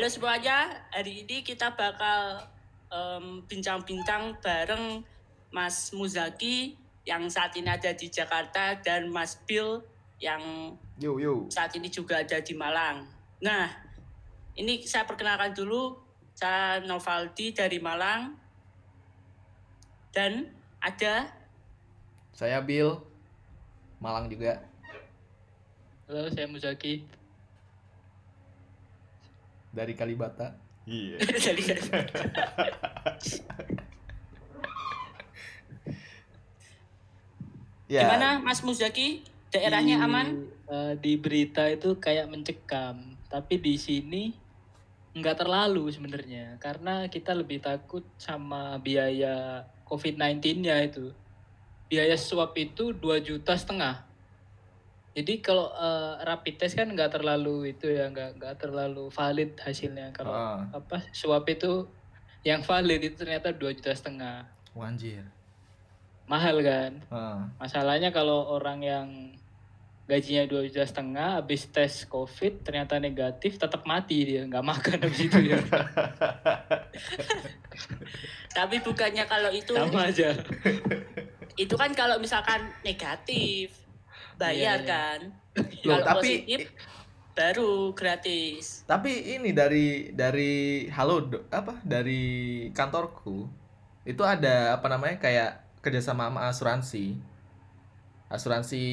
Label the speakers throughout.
Speaker 1: Halo semuanya, hari ini kita bakal bincang-bincang bareng Mas Muzaki yang saat ini ada di Jakarta dan Mas Bill yang
Speaker 2: Yo yo.
Speaker 1: saat ini juga ada di Malang. Nah, ini saya perkenalkan dulu, saya Novaldi dari Malang dan ada
Speaker 2: Saya Bill. Malang juga.
Speaker 3: Halo, saya Muzaki.
Speaker 2: Dari Kalibata. Iya.
Speaker 1: dari
Speaker 2: Ya.
Speaker 1: gimana Mas Muzaki? Daerahnya
Speaker 3: Di-
Speaker 1: aman?
Speaker 3: eh, di berita itu kayak mencekam, tapi di sini nggak terlalu sebenarnya, karena kita lebih takut sama biaya COVID-19-nya itu. Biaya swab itu 2 juta setengah. Jadi kalau eh, rapid test kan nggak terlalu itu ya, nggak nggak terlalu valid hasilnya. Kalau
Speaker 2: Ah.
Speaker 3: apa swab itu yang valid itu ternyata 2 juta setengah.
Speaker 2: Wanjir.
Speaker 3: Mahal kan?
Speaker 2: Ah.
Speaker 3: Masalahnya kalau orang yang gajinya dua juta setengah, habis tes COVID ternyata negatif, tetap mati dia, nggak makan habis itu ya.
Speaker 1: Tapi bukannya kalau itu
Speaker 3: Sama aja.
Speaker 1: itu kan kalau misalkan negatif bayar
Speaker 3: Iya, iya.
Speaker 1: kan?
Speaker 2: Loh,
Speaker 1: kalau
Speaker 2: tapi-
Speaker 1: positif baru gratis.
Speaker 2: Tapi ini dari dari halo apa dari kantorku itu ada apa namanya kayak kerjasama sama asuransi. Asuransi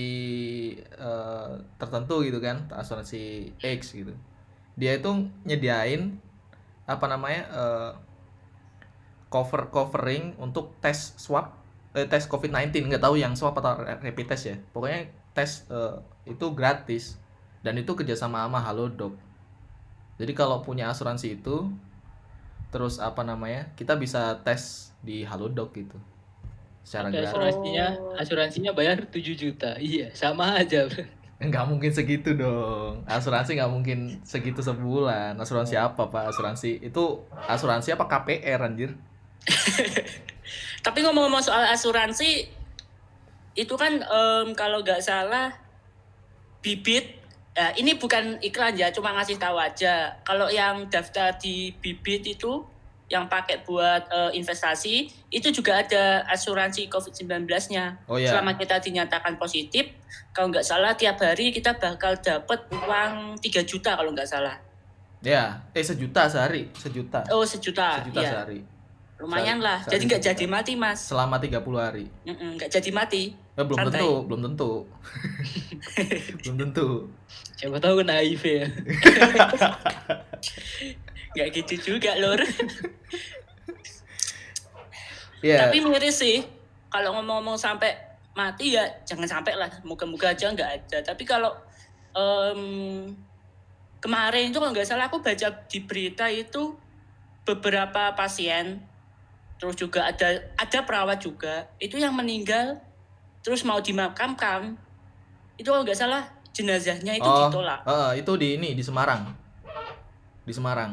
Speaker 2: eh, tertentu gitu kan asuransi X gitu. Dia itu nyediain apa namanya eh, cover covering untuk tes swab eh, tes COVID-19 nggak tahu yang swab atau ra- rapid test ya. Pokoknya tes eh, itu gratis. Dan itu kerjasama sama Halodoc. Jadi kalau punya asuransi itu terus apa namanya kita bisa tes di Halodoc gitu. Secara gratis.
Speaker 3: asuransinya, asuransinya bayar 7 juta. Iya, sama aja. bro.
Speaker 2: nggak mungkin segitu dong. Asuransi nggak mungkin segitu sebulan. Asuransi apa pak? Asuransi itu asuransi apa KPR anjir?
Speaker 1: Tapi ngomong-ngomong soal asuransi itu kan em, kalau nggak salah bibit ya, ini bukan iklan ya cuma ngasih tahu aja kalau yang daftar di bibit itu yang pakai buat eh, investasi itu juga ada asuransi COVID-19-nya.
Speaker 2: oh ya
Speaker 1: Selama kita dinyatakan positif, kalau nggak salah tiap hari kita bakal dapat uang 3 juta kalau nggak salah.
Speaker 2: ya eh sejuta sehari sejuta
Speaker 1: Oh sejuta,
Speaker 2: sejuta
Speaker 1: iya.
Speaker 2: sehari
Speaker 1: Lumayan
Speaker 2: Sehari-
Speaker 1: lah.
Speaker 2: sehari
Speaker 1: Jadi nggak jadi mati mas.
Speaker 2: selama 30 hari
Speaker 1: Nggak jadi mati.
Speaker 2: Eh, belum
Speaker 1: Santai.
Speaker 2: tentu belum tentu belum tentu
Speaker 3: Siapa tahu kena HIV ya.
Speaker 1: Nggak gitu juga lor.
Speaker 2: ya
Speaker 1: Tapi miris sih. Kalau ngomong-ngomong sampai mati ya jangan sampai lah. Moga-moga aja nggak ada. Tapi kalau em, kemarin itu kalau nggak salah aku baca di berita itu beberapa pasien terus juga ada ada perawat juga itu yang meninggal terus mau dimakamkan itu kalau nggak salah jenazahnya itu
Speaker 2: Oh,
Speaker 1: ditolak.
Speaker 2: eh, itu di ini di Semarang. Di Semarang.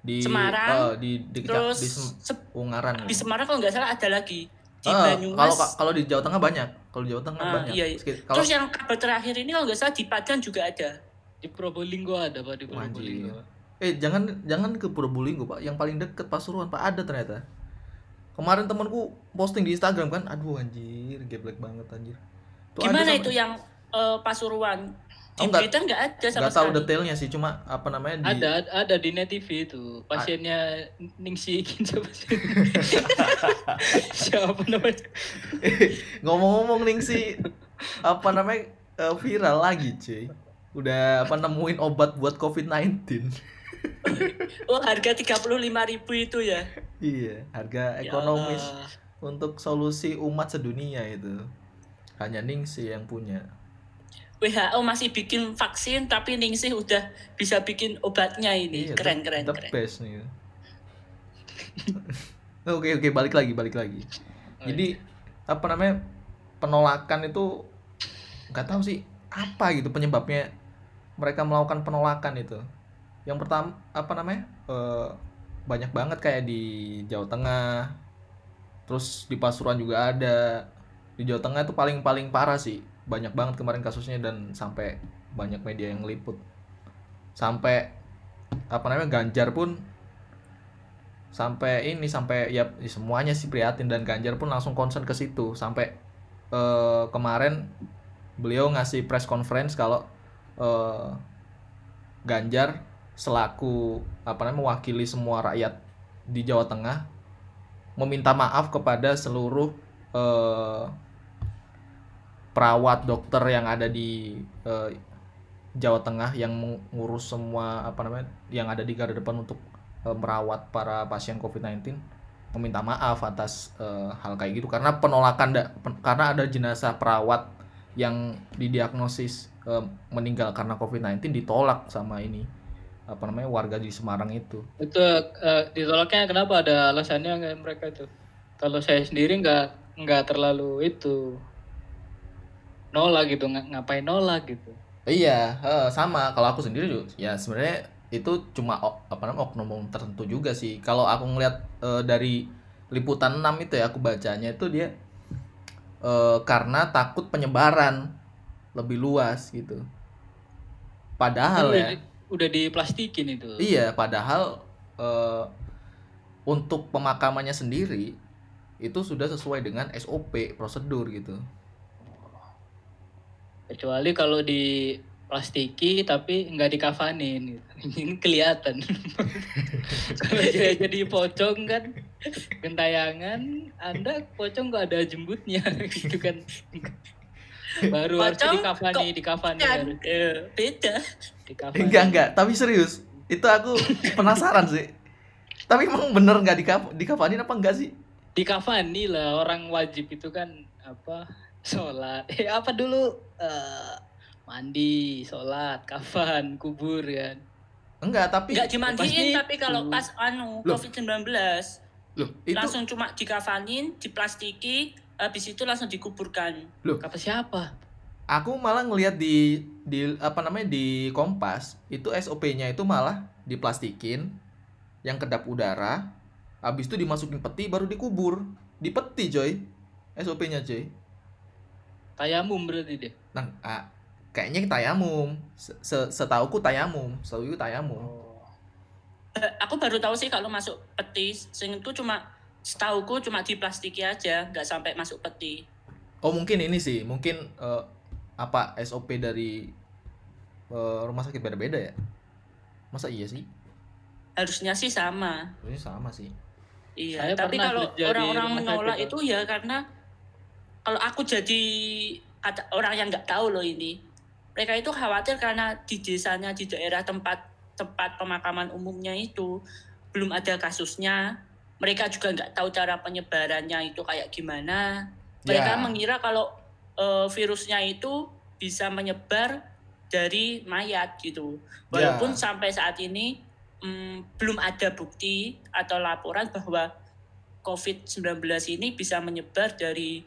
Speaker 2: Di
Speaker 1: Semarang,
Speaker 2: eh, di di,
Speaker 1: terus
Speaker 2: di Sem-
Speaker 1: se-
Speaker 2: Ungaran.
Speaker 1: di Semarang kalau nggak salah ada lagi di
Speaker 2: Eh,
Speaker 1: Banyumas.
Speaker 2: kalau kalau di Jawa Tengah banyak. Kalau di Jawa Tengah
Speaker 1: Ah,
Speaker 2: banyak.
Speaker 1: iya, iya.
Speaker 2: Sekit- kalau
Speaker 1: terus yang kabar terakhir ini kalau nggak salah di Padang juga ada.
Speaker 3: Di Probolinggo ada, Pak, di
Speaker 2: Wajib.
Speaker 3: Probolinggo.
Speaker 2: eh jangan jangan ke Probolinggo pak. Yang paling deket Pasuruan pak. Ada ternyata kemarin temanku posting di Instagram kan aduh anjir geblek banget anjir. Tuh
Speaker 1: gimana
Speaker 2: sama-
Speaker 1: itu yang eh, Pasuruan? Di
Speaker 2: Oh, nggak-
Speaker 1: berita nggak ada sama
Speaker 2: nggak tahu
Speaker 1: sekali.
Speaker 2: detailnya sih cuma apa namanya di
Speaker 3: Ada ada di Net TV itu. Pasiennya Ningsi siapa siapa namanya?
Speaker 2: ngomong-ngomong nih sih apa namanya eh, viral lagi cuy. Udah apa nemuin obat buat COVID-19
Speaker 1: oh harga 35.000 itu ya?
Speaker 2: Iya harga
Speaker 1: Ya
Speaker 2: ekonomis
Speaker 1: Allah.
Speaker 2: untuk solusi umat sedunia itu. Hanya Ningsih yang punya.
Speaker 1: WHO masih bikin vaksin tapi Ningsih udah bisa bikin obatnya ini.
Speaker 2: Iya,
Speaker 1: keren
Speaker 2: the-
Speaker 1: keren
Speaker 2: the
Speaker 1: keren.
Speaker 2: best nih. Oke oke balik lagi balik lagi.
Speaker 3: Oh,
Speaker 2: jadi apa namanya penolakan itu nggak tahu sih apa gitu penyebabnya mereka melakukan penolakan itu yang pertama apa namanya eh, banyak banget kayak di Jawa Tengah. Terus di Pasuruan juga ada. Di Jawa Tengah itu paling paling parah sih. Banyak banget kemarin kasusnya dan sampai banyak media yang ngeliput sampai apa namanya Ganjar pun sampai ini sampai ya ya semuanya sih prihatin dan Ganjar pun langsung concern ke situ. Sampai eh, kemarin beliau ngasih press conference kalau eh, Ganjar selaku apa namanya mewakili semua rakyat di Jawa Tengah meminta maaf kepada seluruh eh, perawat dokter yang ada di eh, Jawa Tengah yang mengurus semua apa namanya yang ada di garda depan untuk eh, merawat para pasien COVID-19 meminta maaf atas eh, hal kayak gitu. Karena penolakan da- pen- karena ada jenazah perawat yang didiagnosis eh, meninggal karena COVID-19 ditolak sama ini apa namanya warga di Semarang itu.
Speaker 3: Itu eh, ditolaknya kenapa ada alasannya nggak mereka itu? Kalau saya sendiri nggak nggak terlalu itu nolak gitu, ng- ngapain nolak gitu.
Speaker 2: Iya, eh, sama. Kalau aku sendiri juga, ya sebenarnya itu cuma apa namanya oknum tertentu juga sih. Kalau aku ngelihat eh, dari liputan 6 itu ya aku bacanya itu dia eh, karena takut penyebaran lebih luas gitu. Padahal ya,
Speaker 3: di- udah diplastikin itu.
Speaker 2: iya, padahal eh, untuk pemakamannya sendiri itu sudah sesuai dengan SOP prosedur gitu.
Speaker 3: Kecuali kalau di plastiki tapi nggak dikafanin gitu. Ini kelihatan. kalau dia jadi pocong kan gentayangan, Anda pocong nggak ada jembutnya gitu kan. Baru harus
Speaker 1: Pocong
Speaker 3: dikafani, dikafani
Speaker 1: Kan,
Speaker 3: harus dikafani.
Speaker 2: Enggak enggak, tapi serius. Itu aku penasaran sih. Tapi emang bener nggak dikaf dikafanin apa enggak sih?
Speaker 3: Dikafani lah orang wajib itu kan apa sholat. Eh apa dulu eh, mandi, sholat, kafan, kubur kan.
Speaker 2: Enggak, tapi
Speaker 1: Nggak dimandiin
Speaker 3: Pasti
Speaker 1: tapi kalau pas anu
Speaker 2: Loh.
Speaker 1: COVID-19
Speaker 2: loh, itu
Speaker 1: langsung cuma dikafanin, diplastiki, habis itu langsung dikuburkan.
Speaker 3: Kata siapa?
Speaker 2: Aku malah ngelihat di di apa namanya di Kompas, itu SOP-nya itu malah diplastikin yang kedap udara, habis itu dimasukin peti baru dikubur. Di peti, coy. SOP-nya, coy.
Speaker 3: Tayamum berarti dia.
Speaker 2: Nah, ah, kayaknya tayamum. Se- se- Setauku tayamum, setauku tayamum.
Speaker 1: Eh, aku baru tahu sih kalau masuk peti, sing itu cuma setauku cuma diplastiki aja, nggak sampai masuk peti.
Speaker 2: Oh mungkin ini sih, mungkin eh, apa SOP dari eh, rumah sakit beda-beda ya? Masa iya sih?
Speaker 1: Harusnya sih sama.
Speaker 2: Ini sama sih.
Speaker 1: Iya,
Speaker 3: Saya
Speaker 1: tapi kalau orang-orang menolak itu ya karena kalau aku jadi orang yang nggak tahu loh ini, mereka itu khawatir karena di desanya di daerah tempat tempat pemakaman umumnya itu belum ada kasusnya, mereka juga nggak tahu cara penyebarannya itu kayak gimana. Mereka
Speaker 2: Ya.
Speaker 1: mengira kalau eh, virusnya itu bisa menyebar dari mayat gitu.
Speaker 2: Ya.
Speaker 1: Walaupun sampai saat ini mm, belum ada bukti atau laporan bahwa COVID-19 ini bisa menyebar dari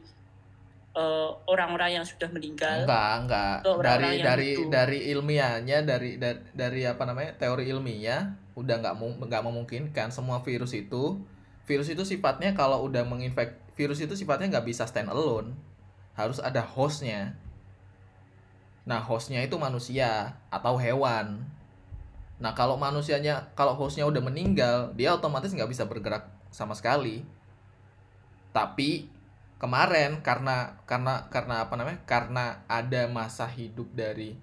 Speaker 1: eh, orang-orang yang sudah meninggal.
Speaker 2: Enggak, enggak.
Speaker 1: Orang-orang
Speaker 2: Dari dari
Speaker 1: itu.
Speaker 2: dari ilmiahnya, dari dari, dari apa namanya teori ilmiah udah nggak nggak memungkinkan semua virus itu virus itu sifatnya kalau udah menginfek virus itu sifatnya nggak bisa stand alone harus ada hostnya. Nah hostnya itu manusia atau hewan. Nah kalau manusianya kalau hostnya udah meninggal dia otomatis nggak bisa bergerak sama sekali. Tapi kemarin karena karena karena apa namanya? Karena ada masa hidup dari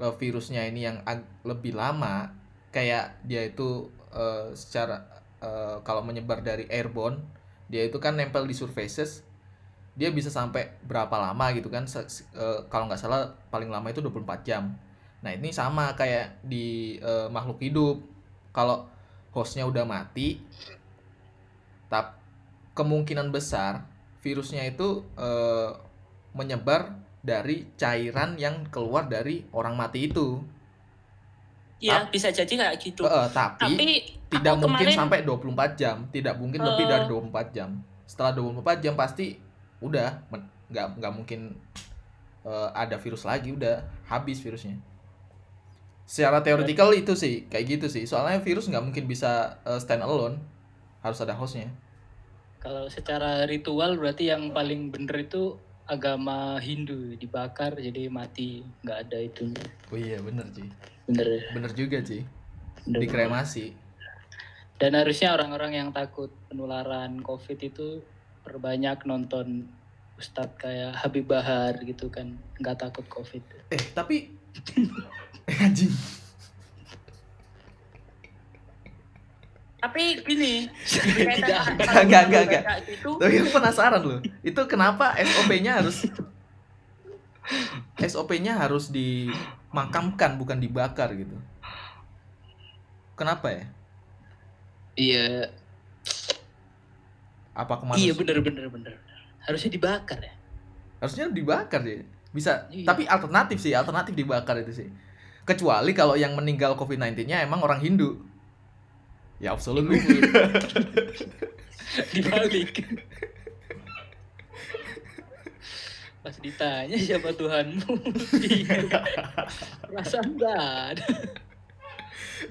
Speaker 2: eh, virusnya ini yang lebih lama kayak dia itu eh, secara eh, kalau menyebar dari airborne dia itu kan nempel di surfaces dia bisa sampai berapa lama gitu kan eh, kalau nggak salah paling lama itu 24 jam. Nah ini sama kayak di eh, makhluk hidup. Kalau hostnya udah mati tap kemungkinan besar virusnya itu eh, menyebar dari cairan yang keluar dari orang mati itu.
Speaker 1: Ya, bisa jadi kayak gitu.
Speaker 2: Eh, tapi,
Speaker 1: Tapi
Speaker 2: tidak mungkin
Speaker 1: kemarin-
Speaker 2: sampai 24 jam tidak mungkin lebih
Speaker 1: Eh.
Speaker 2: dari 24 jam. Setelah 24 jam pasti udah nggak nggak mungkin eh, ada virus lagi udah habis virusnya. Secara teoretikal itu sih kayak gitu sih. Soalnya virus nggak mungkin bisa eh, stand alone. Harus ada hostnya.
Speaker 3: Kalau secara ritual berarti yang paling bener itu agama Hindu dibakar jadi mati. Nggak ada itu
Speaker 2: oh iya bener sih.
Speaker 3: Bener.
Speaker 2: Bener juga sih.
Speaker 3: Bener.
Speaker 2: dikremasi.
Speaker 3: Dan harusnya orang-orang yang takut penularan COVID itu perbanyak nonton Ustadz kayak Habib Bahar gitu kan, nggak takut COVID.
Speaker 2: Eh, tapi eh, anjing.
Speaker 1: Tapi gini,
Speaker 3: Tidak.
Speaker 2: Enggak, enggak, enggak,
Speaker 1: gitu,
Speaker 2: Tapi penasaran loh. Itu kenapa SOP-nya harus SOP-nya harus dimakamkan bukan dibakar gitu. Kenapa ya?
Speaker 3: Iya,
Speaker 2: Apa kemarin
Speaker 3: iya bener bener bener. Harusnya dibakar ya.
Speaker 2: harusnya dibakar ya bisa
Speaker 3: Iya.
Speaker 2: tapi alternatif sih alternatif dibakar itu sih kecuali kalau yang meninggal COVID-19-nya emang orang Hindu ya absolutely
Speaker 3: Dibalik. Pas ditanya siapa Tuhanmu, perasaan nggak ada.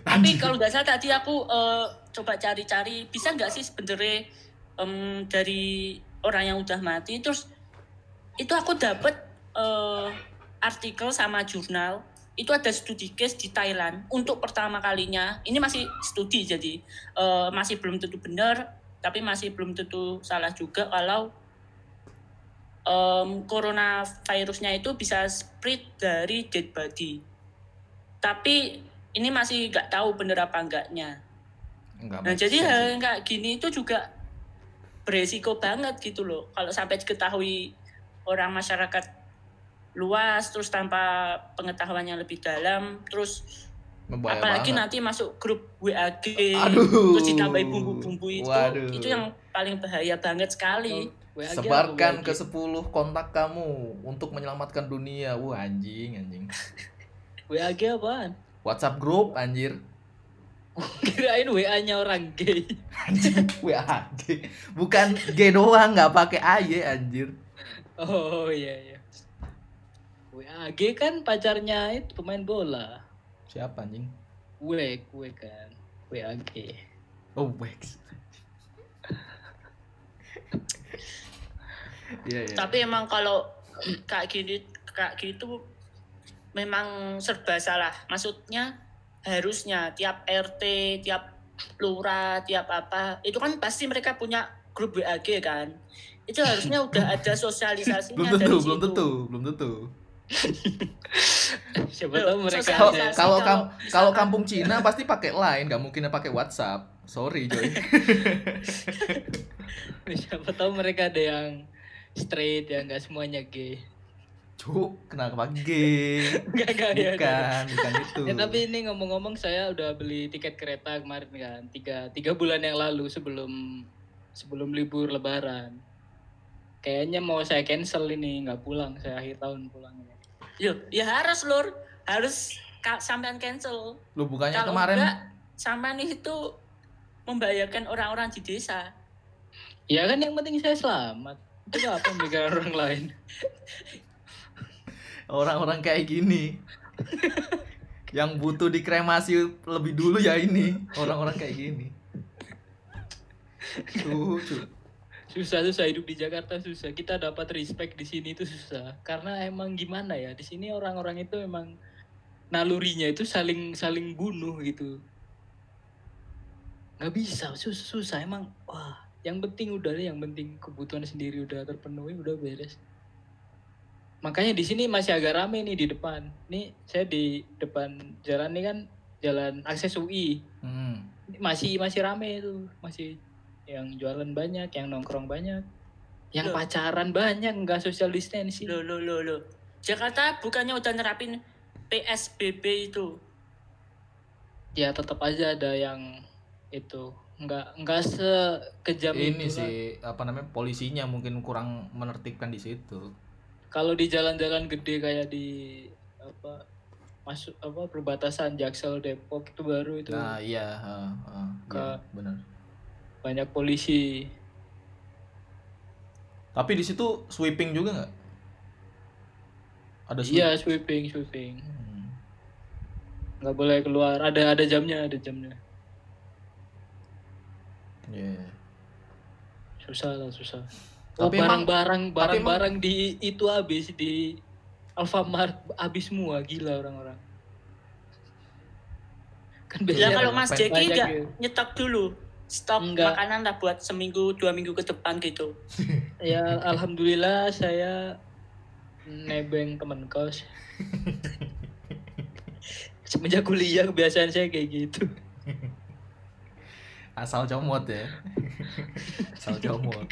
Speaker 1: Tapi kalau nggak salah tadi aku eh, coba cari-cari bisa nggak sih sebenarnya em, dari orang yang udah mati terus itu aku dapet eh, artikel sama jurnal. Itu ada studi case di Thailand untuk pertama kalinya. Ini masih studi jadi eh, masih belum tentu benar tapi masih belum tentu salah juga kalau em, coronavirusnya itu bisa spread dari dead body. Tapi ini masih nggak tahu bener apa enggaknya.
Speaker 2: Enggak
Speaker 1: Nah jadi hal kayak gini itu juga beresiko banget gitu loh. Kalau sampai diketahui orang masyarakat luas terus tanpa pengetahuan yang lebih dalam terus
Speaker 2: Membahaya
Speaker 1: apalagi
Speaker 2: banget.
Speaker 1: nanti masuk grup WAG
Speaker 2: Aduh.
Speaker 1: terus ditambahin bumbu-bumbu itu
Speaker 2: Waduh.
Speaker 1: itu yang paling bahaya banget sekali.
Speaker 3: WAG
Speaker 2: sebarkan ke
Speaker 3: WAG?
Speaker 2: 10 kontak kamu untuk menyelamatkan dunia wah anjing anjing
Speaker 3: WAG apaan?
Speaker 2: WhatsApp grup anjir
Speaker 3: Kirain WA-nya orang gay.
Speaker 2: anjing WAG bukan G doang nggak pakai AY anjir
Speaker 3: Oh iya iya. WAG kan pacarnya itu pemain bola.
Speaker 2: siapa anjing
Speaker 3: Wek, Wek kan. WAG.
Speaker 2: oh Wex Iya, iya.
Speaker 1: Tapi emang kalau kayak gini kayak gitu memang serba salah. Maksudnya harusnya tiap RT, tiap lurah, tiap apa, itu kan pasti mereka punya grup WAG kan. Itu harusnya udah ada sosialisasinya
Speaker 2: belum
Speaker 1: dari
Speaker 2: tentu
Speaker 1: situ.
Speaker 2: belum tentu belum tentu
Speaker 3: Siapa tahu mereka
Speaker 2: kalau kalau
Speaker 1: kalau
Speaker 2: kam- kalau kampung Cina pasti pakai line nggak mungkin pakai WhatsApp sorry Joy
Speaker 3: Siapa tahu mereka ada yang straight ya nggak semuanya gay.
Speaker 2: Cuk kenapa gay
Speaker 3: Enggak enggak ya.
Speaker 2: bukan bukan itu.
Speaker 3: Ya, tapi ini ngomong-ngomong saya udah beli tiket kereta kemarin kan. Tiga tiga bulan yang lalu sebelum sebelum libur lebaran. Kayaknya mau saya cancel ini nggak pulang. Saya akhir tahun pulangnya
Speaker 1: Yo, ya harus lur, harus ka- sampean cancel.
Speaker 2: lu bukannya
Speaker 1: Kalau
Speaker 2: kemarin.
Speaker 1: enggak, sampean itu membahayakan orang-orang di desa.
Speaker 3: ya kan yang penting saya selamat. Itu apa memikirkan orang lain
Speaker 2: orang-orang kayak gini. Yang butuh dikremasi lebih dulu ya ini. Orang-orang kayak gini. Tuh
Speaker 3: susah susah hidup di Jakarta susah. Kita dapat respect di sini itu susah. Karena emang gimana ya di sini orang-orang itu emang nalurinya itu saling saling bunuh gitu. Nggak bisa susah susah. Emang wah yang penting udah deh yang penting kebutuhan sendiri udah terpenuhi udah beres makanya di sini masih agak rame nih di depan nih saya di depan jalan ini kan jalan akses UI
Speaker 2: Hmm.
Speaker 3: masih masih rame itu masih yang jualan banyak yang nongkrong banyak yang
Speaker 1: Loh.
Speaker 3: pacaran banyak nggak social distancing
Speaker 1: Loh, loh, loh, loh. Jakarta bukannya udah nerapin PSBB itu.
Speaker 3: ya tetap aja ada yang itu nggak nggak sekejam
Speaker 2: ini
Speaker 3: itu lah.
Speaker 2: sih apa namanya polisinya mungkin kurang menertibkan di situ
Speaker 3: kalau di jalan-jalan gede kayak di apa masuk apa perbatasan Jaksel Depok itu baru itu.
Speaker 2: Nah iya ha, ha, iya,
Speaker 3: Ke-
Speaker 2: benar.
Speaker 3: banyak polisi.
Speaker 2: Tapi di situ sweeping juga nggak? Ada
Speaker 3: iya sweeping sweeping.
Speaker 2: Hmm.
Speaker 3: nggak boleh keluar. Ada ada jamnya ada jamnya.
Speaker 2: Iya.
Speaker 3: susah lah susah
Speaker 2: Tapi
Speaker 3: barang-barang barang-barang di itu habis di Alfamart habis semua gila orang-orang Kan
Speaker 1: Ya
Speaker 3: biasanya
Speaker 1: kalau Mas? Jeki nggak
Speaker 3: gitu.
Speaker 1: nyetok dulu stok
Speaker 3: Enggak.
Speaker 1: makanan lah buat seminggu dua minggu ke depan gitu.
Speaker 3: Ya alhamdulillah saya nebeng teman kos. Semenjak kuliah kebiasaan saya kayak gitu.
Speaker 2: Asal comot ya. Asal comot.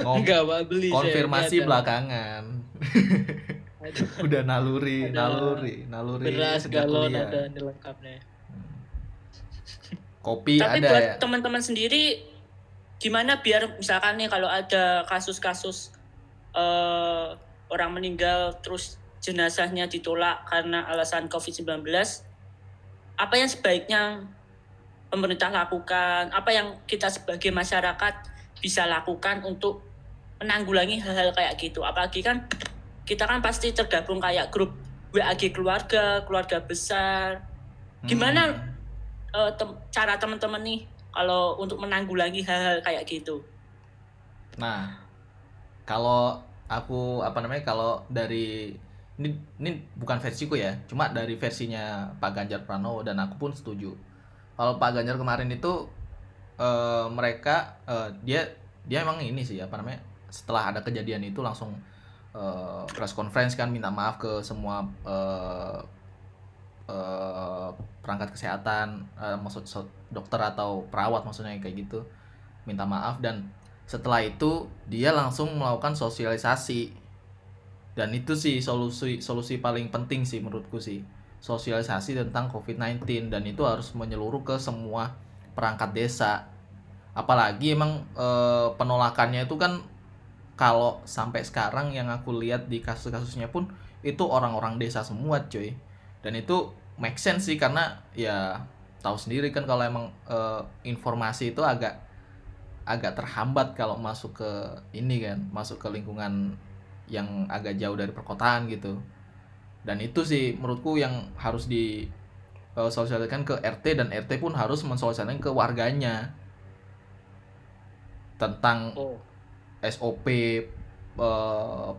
Speaker 2: Ngom
Speaker 3: Enggak, Pak, beli
Speaker 2: konfirmasi belakangan. Udah naluri,
Speaker 3: Ada
Speaker 2: naluri, naluri.
Speaker 3: beras galon
Speaker 2: kuliah.
Speaker 3: ada ini lengkapnya.
Speaker 2: Kopi
Speaker 1: Tapi
Speaker 2: ada
Speaker 1: buat
Speaker 2: ya.
Speaker 1: teman-teman sendiri gimana biar misalkan nih kalau ada kasus-kasus eh, orang meninggal terus jenazahnya ditolak karena alasan COVID-19 apa yang sebaiknya pemerintah lakukan apa yang kita sebagai masyarakat bisa lakukan untuk menanggulangi hal-hal kayak gitu apalagi kan kita kan pasti tergabung kayak grup WAG keluarga keluarga besar gimana
Speaker 2: Hmm.
Speaker 1: eh, tem- cara teman-teman nih kalau untuk menanggulangi hal-hal kayak gitu.
Speaker 2: Nah, kalau aku apa namanya kalau dari ini ini bukan versiku ya, cuma dari versinya Pak Ganjar Pranowo dan aku pun setuju. Kalau Pak Ganjar kemarin itu eh, mereka eh, dia dia emang ini sih apa namanya setelah ada kejadian itu langsung eh, press conference kan minta maaf ke semua eh, eh, perangkat kesehatan eh, maksud dokter atau perawat maksudnya kayak gitu minta maaf. Dan setelah itu dia langsung melakukan sosialisasi. Dan itu sih solusi solusi paling penting sih menurutku sih sosialisasi tentang COVID-19 dan itu harus menyeluruh ke semua perangkat desa. Apalagi emang eh, penolakannya itu kan kalau sampai sekarang yang aku lihat di kasus-kasusnya pun itu orang-orang desa semua cuy. Dan itu make sense sih karena ya tahu sendiri kan kalau emang eh, informasi itu agak agak terhambat kalau masuk ke ini kan masuk ke lingkungan yang agak jauh dari perkotaan gitu dan itu sih menurutku yang harus di eh, sosialisasikan ke RT dan RT pun harus mensosialisasikan ke warganya. Tentang
Speaker 3: Oh,
Speaker 2: SOP eh,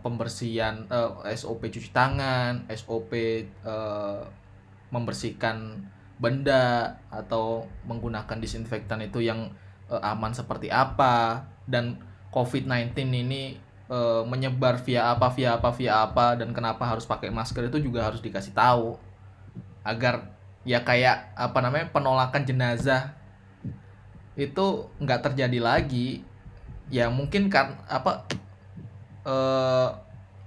Speaker 2: pembersihan eh, SOP cuci tangan, SOP eh, membersihkan benda atau menggunakan disinfektan itu yang eh, aman seperti apa. Dan COVID-19 ini eh, menyebar via apa via apa via apa dan kenapa harus pakai masker itu juga harus dikasih tahu. Agar ya kayak apa namanya penolakan jenazah itu nggak terjadi lagi. Ya mungkin kan apa eh,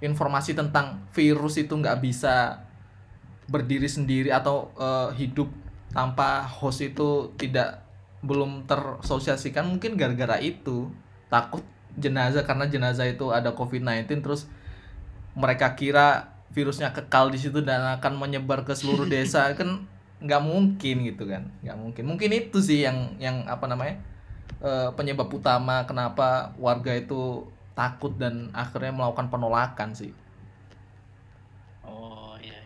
Speaker 2: informasi tentang virus itu nggak bisa berdiri sendiri atau eh, hidup tanpa host itu tidak belum tersosiasikan mungkin gara-gara itu. Takut jenazah karena jenazah itu ada COVID-19 terus mereka kira virusnya kekal di situ dan akan menyebar ke seluruh desa kan nggak mungkin gitu kan nggak mungkin mungkin itu sih yang yang apa namanya eh, penyebab utama kenapa warga itu takut dan akhirnya melakukan penolakan sih
Speaker 1: Oh iya.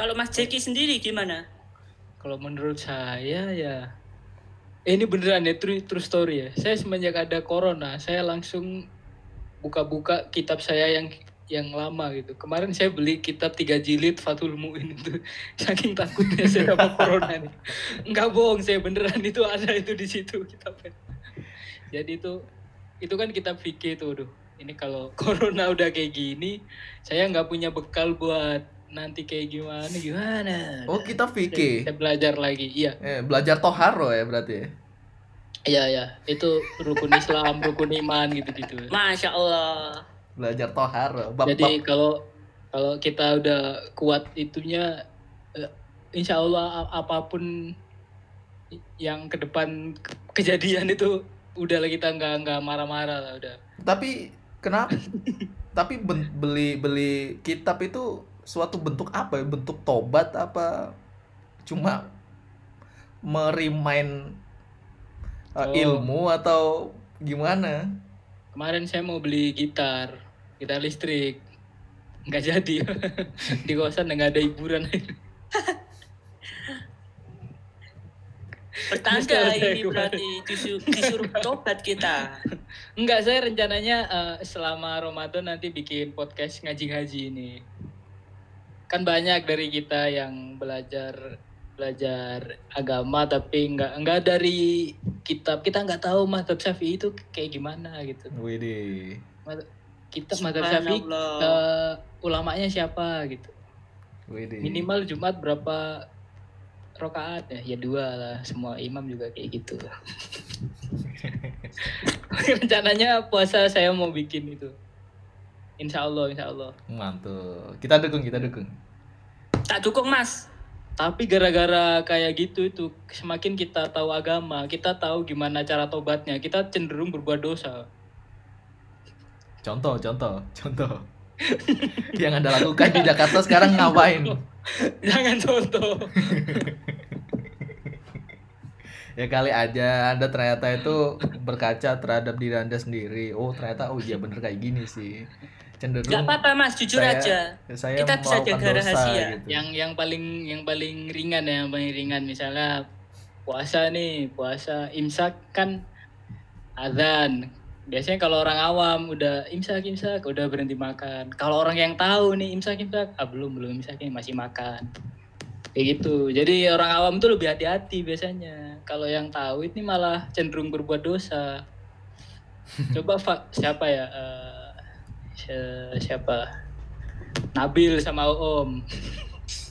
Speaker 1: Kalau Mas Jeki sendiri gimana?
Speaker 3: kalau menurut saya ya eh, ini beneran ya true, true story ya. Saya semenjak ada corona, saya langsung buka-buka kitab saya yang yang lama gitu. Kemarin saya beli kitab tiga jilid Fathul Muin itu saking takutnya saya sama corona nih. Enggak bohong, saya beneran itu ada itu di situ kitabnya. Jadi itu itu kan kitab fikih tuh, duh. Ini kalau corona udah kayak gini, saya nggak punya bekal buat nanti kayak gimana gimana.
Speaker 2: oh kita fikih
Speaker 3: saya belajar lagi, iya.
Speaker 2: eh, belajar toharo ya berarti ya?
Speaker 3: Iya ya, itu rukun Islam, rukun iman gitu-gitu.
Speaker 1: Masya Allah.
Speaker 2: belajar toharo bab,
Speaker 3: Jadi kalau kalau kita udah kuat itunya, eh, insya Allah apa pun yang ke depan ke- kejadian itu udah lah kita nggak nggak marah-marah lah udah.
Speaker 2: tapi kenapa tapi beli beli kitab itu suatu bentuk apa ya bentuk tobat apa cuma merimain uh,
Speaker 3: Oh.
Speaker 2: ilmu atau gimana
Speaker 3: Kemarin saya mau beli gitar, gitar listrik, nggak jadi. Di kosan nggak ada hiburan. Nostalgia
Speaker 1: ini berarti disuruh, disuruh tobat kita.
Speaker 3: Enggak, saya rencananya eh, selama Ramadan nanti bikin podcast ngaji-ngaji ini. Kan banyak dari kita yang belajar belajar agama tapi nggak nggak dari kitab. Kita nggak tahu madhab syafi'i itu kayak gimana gitu.
Speaker 2: Widih.
Speaker 3: kita madhab syafi'i eh, ulamanya siapa gitu.
Speaker 2: Widih.
Speaker 3: minimal Jumat berapa rokaat ya? Ya dua lah. Semua imam juga kayak gitu. Rencananya puasa saya mau bikin itu. Insya Allah Insya Allah.
Speaker 2: Mantul. Kita dukung, kita dukung.
Speaker 1: Tak dukung mas.
Speaker 3: tapi gara-gara kayak gitu itu semakin kita tahu agama kita tahu gimana cara tobatnya kita cenderung berbuat dosa
Speaker 2: Contoh, contoh, contoh. Yang Anda lakukan di Jakarta sekarang ngapain?
Speaker 3: jangan contoh
Speaker 2: Ya kali aja Anda ternyata itu berkaca terhadap diri Anda sendiri. Oh, ternyata oh iya bener kayak gini sih. Cenderung
Speaker 1: Gak apa-apa mas, jujur
Speaker 2: saya-
Speaker 1: aja.
Speaker 2: saya
Speaker 1: Kita bisa jaga rahasia.
Speaker 2: gitu.
Speaker 3: yang yang paling yang paling ringan ya yang paling ringan. Misalnya puasa nih puasa imsak kan azan. Biasanya kalau orang awam udah imsak imsak udah berhenti makan. Kalau orang yang tahu nih imsak imsak ah belum belum imsak ini masih makan. Kayak gitu. Jadi orang awam tuh lebih hati-hati biasanya. Kalau yang tahu ini malah cenderung berbuat dosa. Coba Pak siapa ya? Si- siapa? Nabil sama Om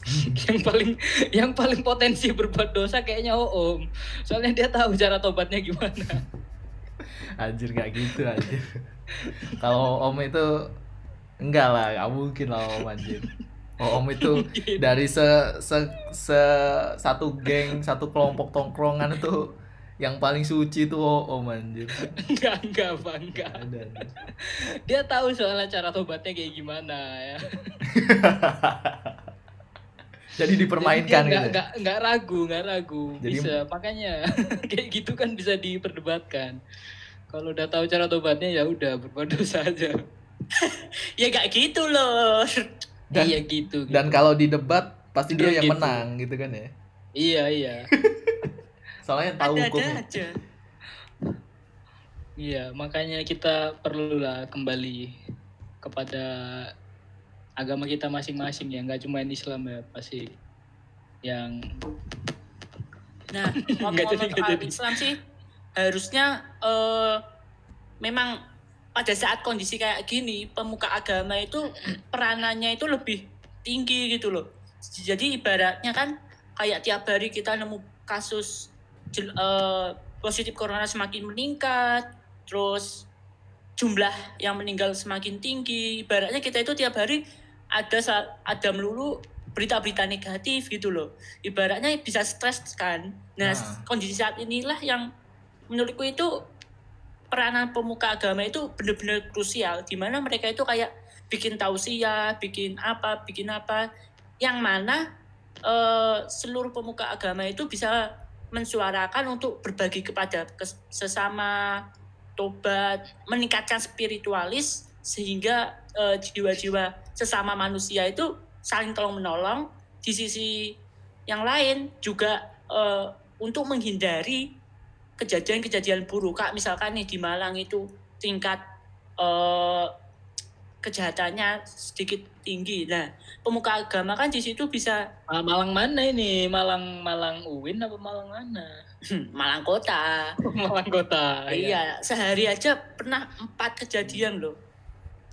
Speaker 3: yang paling yang paling potensi berbuat dosa kayaknya Om soalnya dia tahu cara tobatnya gimana.
Speaker 2: Anjir gak gitu anjir. Kalau Om itu enggak lah, gak mungkin lah Om anjir. Oh, Om itu dari se, se, se satu geng, satu kelompok tongkrongan itu yang paling suci tuh oh, Om anjir.
Speaker 3: enggak enggak Bang enggak
Speaker 2: Ada, anjir.
Speaker 3: dia tahu soalnya cara tobatnya kayak gimana ya
Speaker 2: Jadi dipermainkan
Speaker 3: Jadi
Speaker 2: gitu.
Speaker 3: nggak
Speaker 2: ya?
Speaker 3: nggak nggak ragu nggak ragu
Speaker 2: Jadi-
Speaker 3: bisa makanya kayak gitu kan bisa diperdebatkan kalau udah tahu cara tobatnya ya udah berbuat dosa aja
Speaker 1: Ya gak gitu loh.
Speaker 2: Dan-
Speaker 3: iya gitu,
Speaker 2: Dan
Speaker 3: gitu.
Speaker 2: kalau di debat pasti dia yang
Speaker 3: Gitu.
Speaker 2: menang gitu kan ya.
Speaker 3: iya iya
Speaker 2: Soalnya tahu
Speaker 1: Ada-ada
Speaker 2: hukumnya.
Speaker 1: aja.
Speaker 3: Iya, makanya kita perlulah kembali kepada agama kita masing-masing ya, nggak cuma Islam ya, pasti yang
Speaker 1: Nah, ngomong-ngomong soal
Speaker 3: jadi.
Speaker 1: Islam sih, harusnya eh, memang pada saat kondisi kayak gini, pemuka agama itu peranannya itu lebih tinggi gitu loh. Jadi ibaratnya kan kayak tiap hari kita nemu kasus eh, positif corona semakin meningkat, terus jumlah yang meninggal semakin tinggi. Ibaratnya kita itu tiap hari ada ada melulu berita-berita negatif gitu loh. Ibaratnya bisa stres kan. Nah,
Speaker 2: Nah.
Speaker 1: kondisi saat inilah yang menurutku itu peranan pemuka agama itu benar-benar krusial di mana mereka itu kayak bikin tausiah, bikin apa, bikin apa yang mana eh, seluruh pemuka agama itu bisa mensuarakan untuk berbagi kepada sesama tobat, meningkatkan spiritualis sehingga eh, jiwa-jiwa sesama manusia itu saling tolong menolong. Di sisi yang lain juga eh, untuk menghindari kejadian-kejadian buruk. Kak misalkan nih di Malang itu tingkat eh, kejahatannya sedikit tinggi nah pemuka agama kan di situ bisa
Speaker 3: Ah, Malang mana ini? Malang Malang Uin apa Malang mana?
Speaker 1: Malang kota
Speaker 3: Malang Kota. ya.
Speaker 1: iya sehari aja pernah empat kejadian loh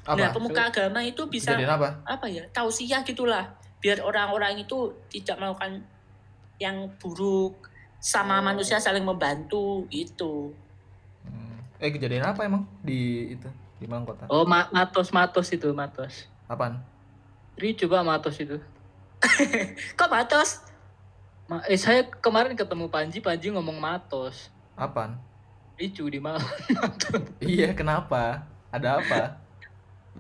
Speaker 1: nah
Speaker 2: Apa?
Speaker 1: pemuka agama itu bisa
Speaker 2: Kejadian apa?
Speaker 1: apa ya tausiah gitulah biar orang-orang itu tidak melakukan yang buruk sama
Speaker 3: Oh.
Speaker 1: manusia saling membantu gitu
Speaker 2: Hmm. Eh kejadian apa emang di itu di Malang Kota?
Speaker 3: Oh, Ma- Matos Matos itu, Matos.
Speaker 2: Apaan?
Speaker 3: Ri coba Matos itu.
Speaker 1: kok batas
Speaker 3: Ma- eh saya kemarin ketemu Panji, Panji ngomong Matos.
Speaker 2: Apaan?
Speaker 3: Ricu di Malang.
Speaker 2: Iya kenapa? Ada apa?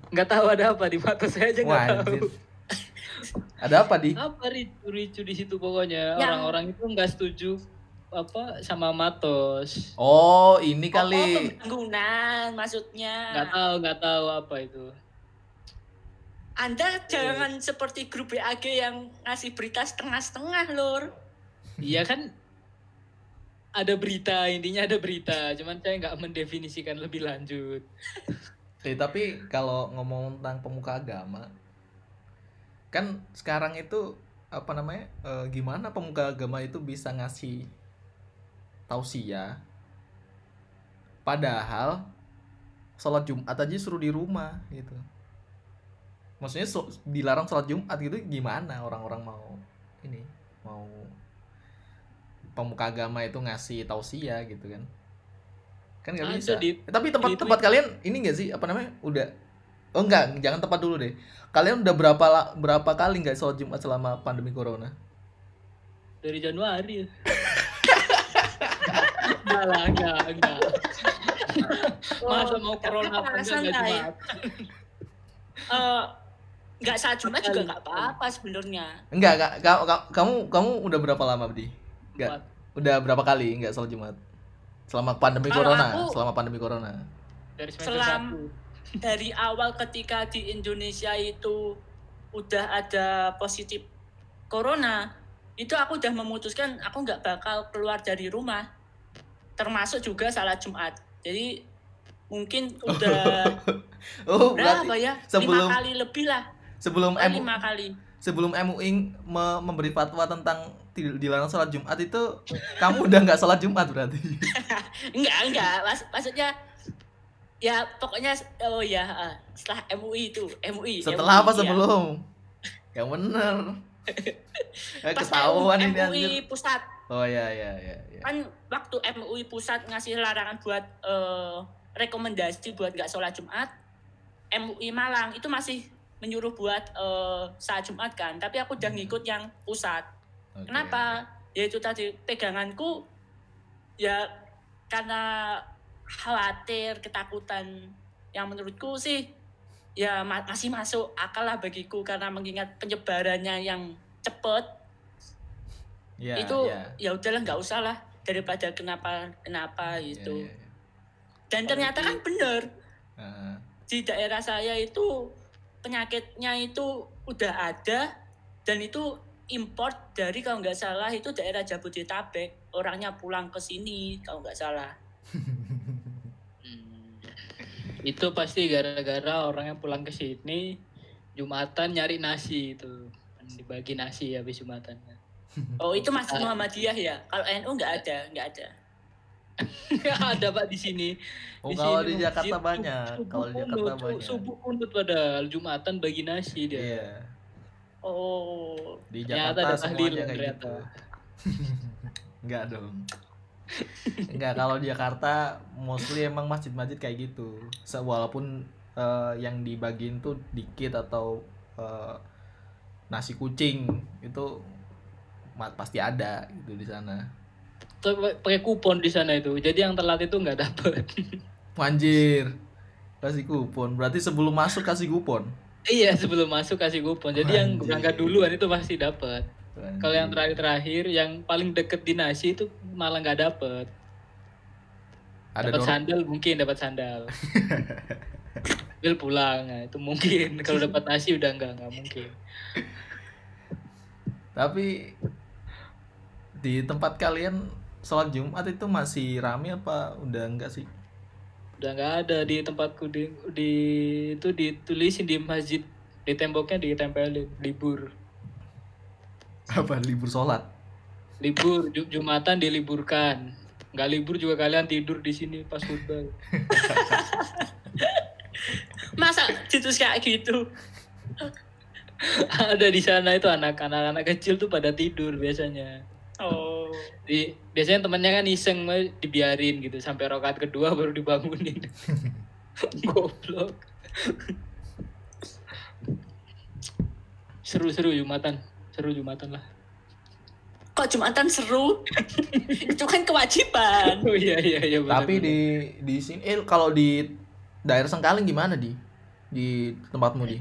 Speaker 3: Nggak tahu ada apa di Matos saya aja nggak tahu.
Speaker 2: Ada apa di?
Speaker 3: Apa ricu ricu di situ pokoknya orang-orang itu nggak setuju apa sama Matos.
Speaker 2: Oh ini
Speaker 1: oh,
Speaker 2: kali.
Speaker 1: pembangunan maksudnya
Speaker 3: Nggak tahu nggak tahu apa itu.
Speaker 1: anda jangan seperti grup BAG yang ngasih berita setengah-setengah lor
Speaker 3: Iya kan ada berita intinya ada berita cuman saya nggak mendefinisikan lebih lanjut
Speaker 2: Eh, tapi kalau ngomong tentang pemuka agama, kan sekarang itu apa namanya eh, gimana pemuka agama itu bisa ngasih tausiah padahal sholat Jumat aja suruh di rumah gitu. Maksudnya so- dilarang sholat Jumat gitu gimana orang-orang mau ini mau pemuka agama itu ngasih tausiah gitu kan? Kan nggak bisa.
Speaker 3: di-
Speaker 2: Eh, tapi tempat
Speaker 3: di
Speaker 2: tempat kalian ini nggak sih apa namanya udah oh enggak jangan tempat dulu deh. Kalian udah berapa berapa kali nggak sholat Jumat selama pandemi corona?
Speaker 3: Dari Januari. Enggak lah, enggak, enggak. Masa mau corona apa enggak enggak
Speaker 1: santai.
Speaker 3: Jumat?
Speaker 1: Eh, nggak saat Jumat juga nggak apa-apa sebenarnya.
Speaker 2: enggak kak ka- ka- kamu kamu udah berapa lama Bdi Enggak.
Speaker 3: Empat.
Speaker 2: udah berapa kali nggak sholat Jumat selama pandemi
Speaker 1: Kalau
Speaker 2: corona
Speaker 1: aku-
Speaker 2: selama pandemi corona
Speaker 3: Dari
Speaker 1: Selam-
Speaker 3: satu.
Speaker 1: Dari awal ketika di Indonesia itu udah ada positif corona, itu aku udah memutuskan aku nggak bakal keluar dari rumah, termasuk juga salat Jumat. Jadi mungkin udah
Speaker 2: oh
Speaker 1: berapa ya?
Speaker 2: sebelum-
Speaker 1: Lima kali lebih lah,
Speaker 2: sebelum
Speaker 1: Oh,
Speaker 2: M
Speaker 1: lima kali.
Speaker 2: sebelum MUI me- memberi fatwa tentang dilarang sholat Jumat itu kamu udah nggak sholat Jumat berarti
Speaker 1: Enggak, enggak. Mas, maksudnya ya pokoknya oh ya eh, setelah MUI itu MUI
Speaker 2: setelah
Speaker 1: MUI,
Speaker 2: apa
Speaker 1: ya.
Speaker 2: sebelum yang bener
Speaker 1: Pas
Speaker 2: ketahuan ini
Speaker 1: MUI
Speaker 2: anjir
Speaker 1: pusat
Speaker 2: oh ya ya ya ya.
Speaker 1: Kan waktu MUI pusat ngasih larangan buat eh, rekomendasi buat nggak sholat Jumat MUI Malang itu masih menyuruh buat eh, saat Jumat kan. Tapi aku udah ngikut yang pusat.
Speaker 2: Oke,
Speaker 1: kenapa? ya itu tadi peganganku ya karena khawatir ketakutan. Yang menurutku sih ya ma- masih masuk akal lah bagiku karena mengingat penyebarannya yang cepet
Speaker 2: ya,
Speaker 1: itu
Speaker 2: ya.
Speaker 1: ya udahlah nggak usah lah daripada kenapa kenapa
Speaker 2: Ya,
Speaker 1: gitu
Speaker 2: ya, ya.
Speaker 1: dan ternyata kan bener
Speaker 2: Heeh.
Speaker 1: di daerah saya itu penyakitnya itu udah ada dan itu import dari kalau nggak salah itu daerah Jabodetabek orangnya pulang ke sini kalau nggak salah
Speaker 3: Hmm. Itu pasti gara-gara orang yang pulang ke sini Jumatan nyari nasi itu. Kan Dibagi nasi habis Jumatannya.
Speaker 1: oh itu masih Muhammadiyah ya? Kalau NU nggak ada nggak ada.
Speaker 3: Ada Pak di sini.
Speaker 2: oh
Speaker 3: Di
Speaker 2: kalau
Speaker 3: sini
Speaker 2: di
Speaker 3: masjid
Speaker 2: Jakarta
Speaker 3: sub-
Speaker 2: banyak
Speaker 3: subuh
Speaker 2: kalau di Jakarta
Speaker 3: kunut,
Speaker 2: banyak.
Speaker 3: Subuh kunut padahal Jumatan bagi nasi dia.
Speaker 2: iya.
Speaker 1: Oh
Speaker 2: di Jakarta
Speaker 3: ada
Speaker 2: semuanya kayak
Speaker 3: ternyata.
Speaker 2: gitu enggak dong. Enggak kalau di Jakarta mostly emang masjid-masjid kayak gitu. Se- walaupun eh, yang dibagiin tuh dikit atau eh, nasi kucing itu ma- pasti ada gitu di sana
Speaker 3: pakai kupon di sana itu. Jadi yang telat itu nggak dapet.
Speaker 2: Anjir. Kasih kupon. Berarti sebelum masuk kasih kupon.
Speaker 3: iya sebelum masuk kasih kupon. Jadi yang
Speaker 2: Anjir.
Speaker 3: berangkat duluan itu pasti dapat. Kalau yang terakhir-terakhir yang paling deket di nasi itu malah nggak dapet.
Speaker 2: ada
Speaker 3: dapat sandal mungkin dapat sandal. Bil pulang, nah, itu mungkin. Kalau dapat nasi udah nggak nggak mungkin.
Speaker 2: Tapi di tempat kalian sholat Jumat itu masih rame apa udah enggak sih?
Speaker 3: Udah nggak ada di tempatku di, di itu ditulisin di masjid di temboknya ditempelin libur.
Speaker 2: Apa libur sholat?
Speaker 3: Libur Ju- Jumatan diliburkan. Nggak libur juga kalian tidur di sini pas khutbah.
Speaker 1: masa situs kayak gitu
Speaker 3: ada di sana itu anak-anak anak kecil tuh pada tidur biasanya. Di, biasanya temennya kan iseng mah dibiarin gitu sampai rokat kedua baru dibangunin. Goblok. Seru-seru Jumatan. Seru Jumatan lah.
Speaker 1: kok Jumatan seru itu kan kewajiban
Speaker 3: Oh iya iya iya benar,
Speaker 2: Tapi
Speaker 3: benar.
Speaker 2: di di sini eh kalau di daerah Sengkaling gimana di di tempatmu di?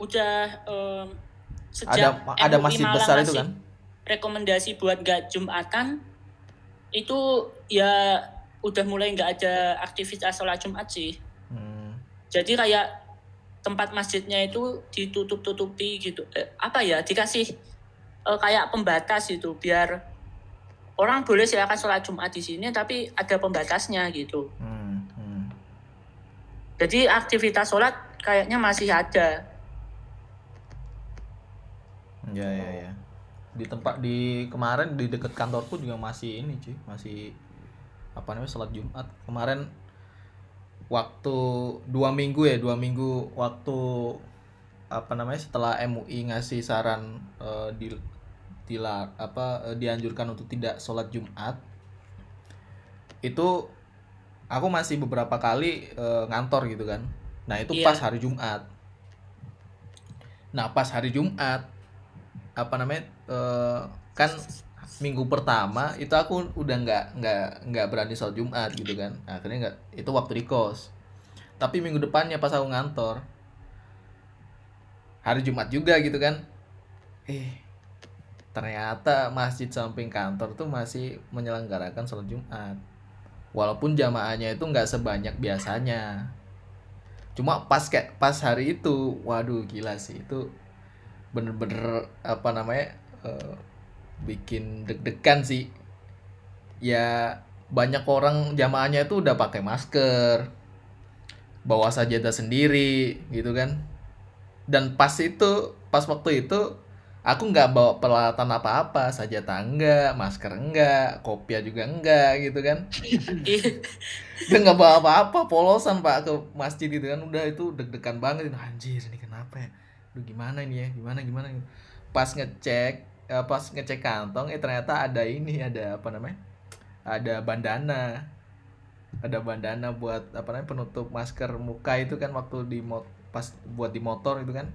Speaker 1: udah
Speaker 2: Ada
Speaker 1: sejak
Speaker 2: ada
Speaker 1: MUI
Speaker 2: masjid
Speaker 1: Malang
Speaker 2: besar itu kan?
Speaker 1: Rekomendasi buat nggak jumatan itu ya udah mulai nggak ada aktivitas sholat jumat sih
Speaker 2: Hmm.
Speaker 1: jadi kayak tempat masjidnya itu ditutup tutupi gitu Eh, apa ya dikasih eh, kayak pembatas itu biar orang boleh silakan sholat jumat di sini tapi ada pembatasnya gitu
Speaker 2: Hmm. hmm.
Speaker 1: jadi aktivitas sholat kayaknya masih ada
Speaker 2: Ya ya ya. Di tempat di kemarin di dekat kantorku juga masih ini cuy, masih apa namanya sholat Jumat. Kemarin waktu dua minggu ya, dua minggu waktu apa namanya setelah MUI ngasih saran eh, di dilar apa eh, dianjurkan untuk tidak sholat Jumat itu aku masih beberapa kali eh, ngantor gitu kan nah itu
Speaker 1: Iya.
Speaker 2: pas hari Jumat nah pas hari Jumat apa namanya eh, kan minggu pertama itu aku udah nggak nggak nggak berani sholat Jumat gitu kan. Akhirnya nggak itu waktu di kos. Tapi minggu depannya pas aku ngantor hari Jumat juga gitu kan. Eh ternyata masjid samping kantor tuh masih menyelenggarakan sholat Jumat. Walaupun jamaahnya itu nggak sebanyak biasanya. Cuma pas kayak pas hari itu waduh gila sih itu bener-bener apa namanya eh, bikin deg-degan sih. Ya banyak orang jamaahnya itu udah pakai masker bawa sajadah sendiri gitu kan. Dan pas itu pas waktu itu aku nggak bawa peralatan apa-apa sajadah enggak masker enggak kopiah juga enggak gitu kan. Udah nggak bawa apa-apa polosan pak ke masjid itu kan. Udah itu deg-degan banget anjir ini kenapa ya Duh gimana ini ya? Gimana gimana pas ngecek eh, pas ngecek kantong eh ternyata ada ini ada apa namanya? Ada bandana. Ada bandana buat apa namanya penutup masker muka itu kan waktu di mo- pas buat di motor itu kan.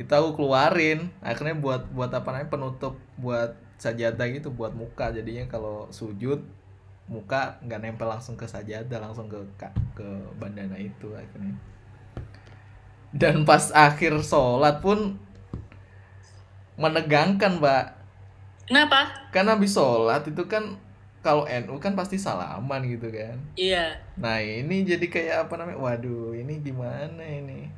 Speaker 2: Itu aku keluarin. Akhirnya buat buat apa namanya penutup buat sajadah gitu buat muka. Jadinya kalau sujud muka nggak nempel langsung ke sajadah langsung ke ke bandana itu akhirnya dan pas akhir sholat pun menegangkan mbak.
Speaker 1: Kenapa?
Speaker 2: kan habis sholat itu kan kalau NU kan pasti salaman gitu kan.
Speaker 1: Iya.
Speaker 2: nah ini jadi kayak apa namanya? Waduh ini gimana ini?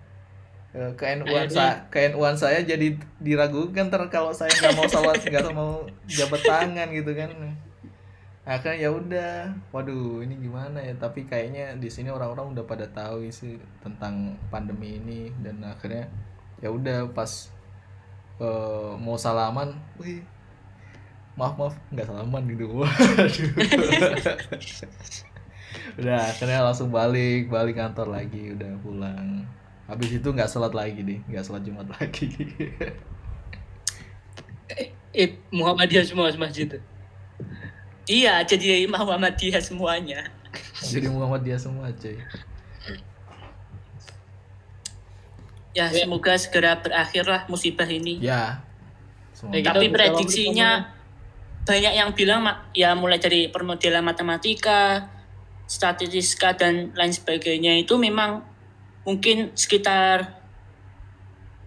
Speaker 2: Eh, ke-NU-an
Speaker 1: Akhirnya-
Speaker 2: sa ke-NU-an saya jadi diragukan ter kalau saya nggak mau sholat nggak mau jabat tangan gitu kan akhirnya ya udah waduh ini gimana ya? Tapi kayaknya di sini orang-orang udah pada tahu sih tentang pandemi ini. Dan akhirnya ya udah pas eh, mau salaman wih maaf maaf nggak salaman gitu. Udah akhirnya langsung balik balik kantor lagi udah pulang. Habis itu nggak sholat lagi deh nggak sholat jumat lagi.
Speaker 3: Eh, Muhammadiyah semua masjid.
Speaker 1: Iya, jadi Muhammadiyah semuanya.
Speaker 2: jadi Muhammad dia semua cuy
Speaker 1: Ya,
Speaker 3: Ya.
Speaker 1: semoga segera berakhirlah musibah ini.
Speaker 2: ya semoga
Speaker 3: Eh,
Speaker 1: Tapi prediksinya banyak yang bilang mak- ya mulai dari permodelan matematika, statistika dan lain sebagainya itu memang mungkin sekitar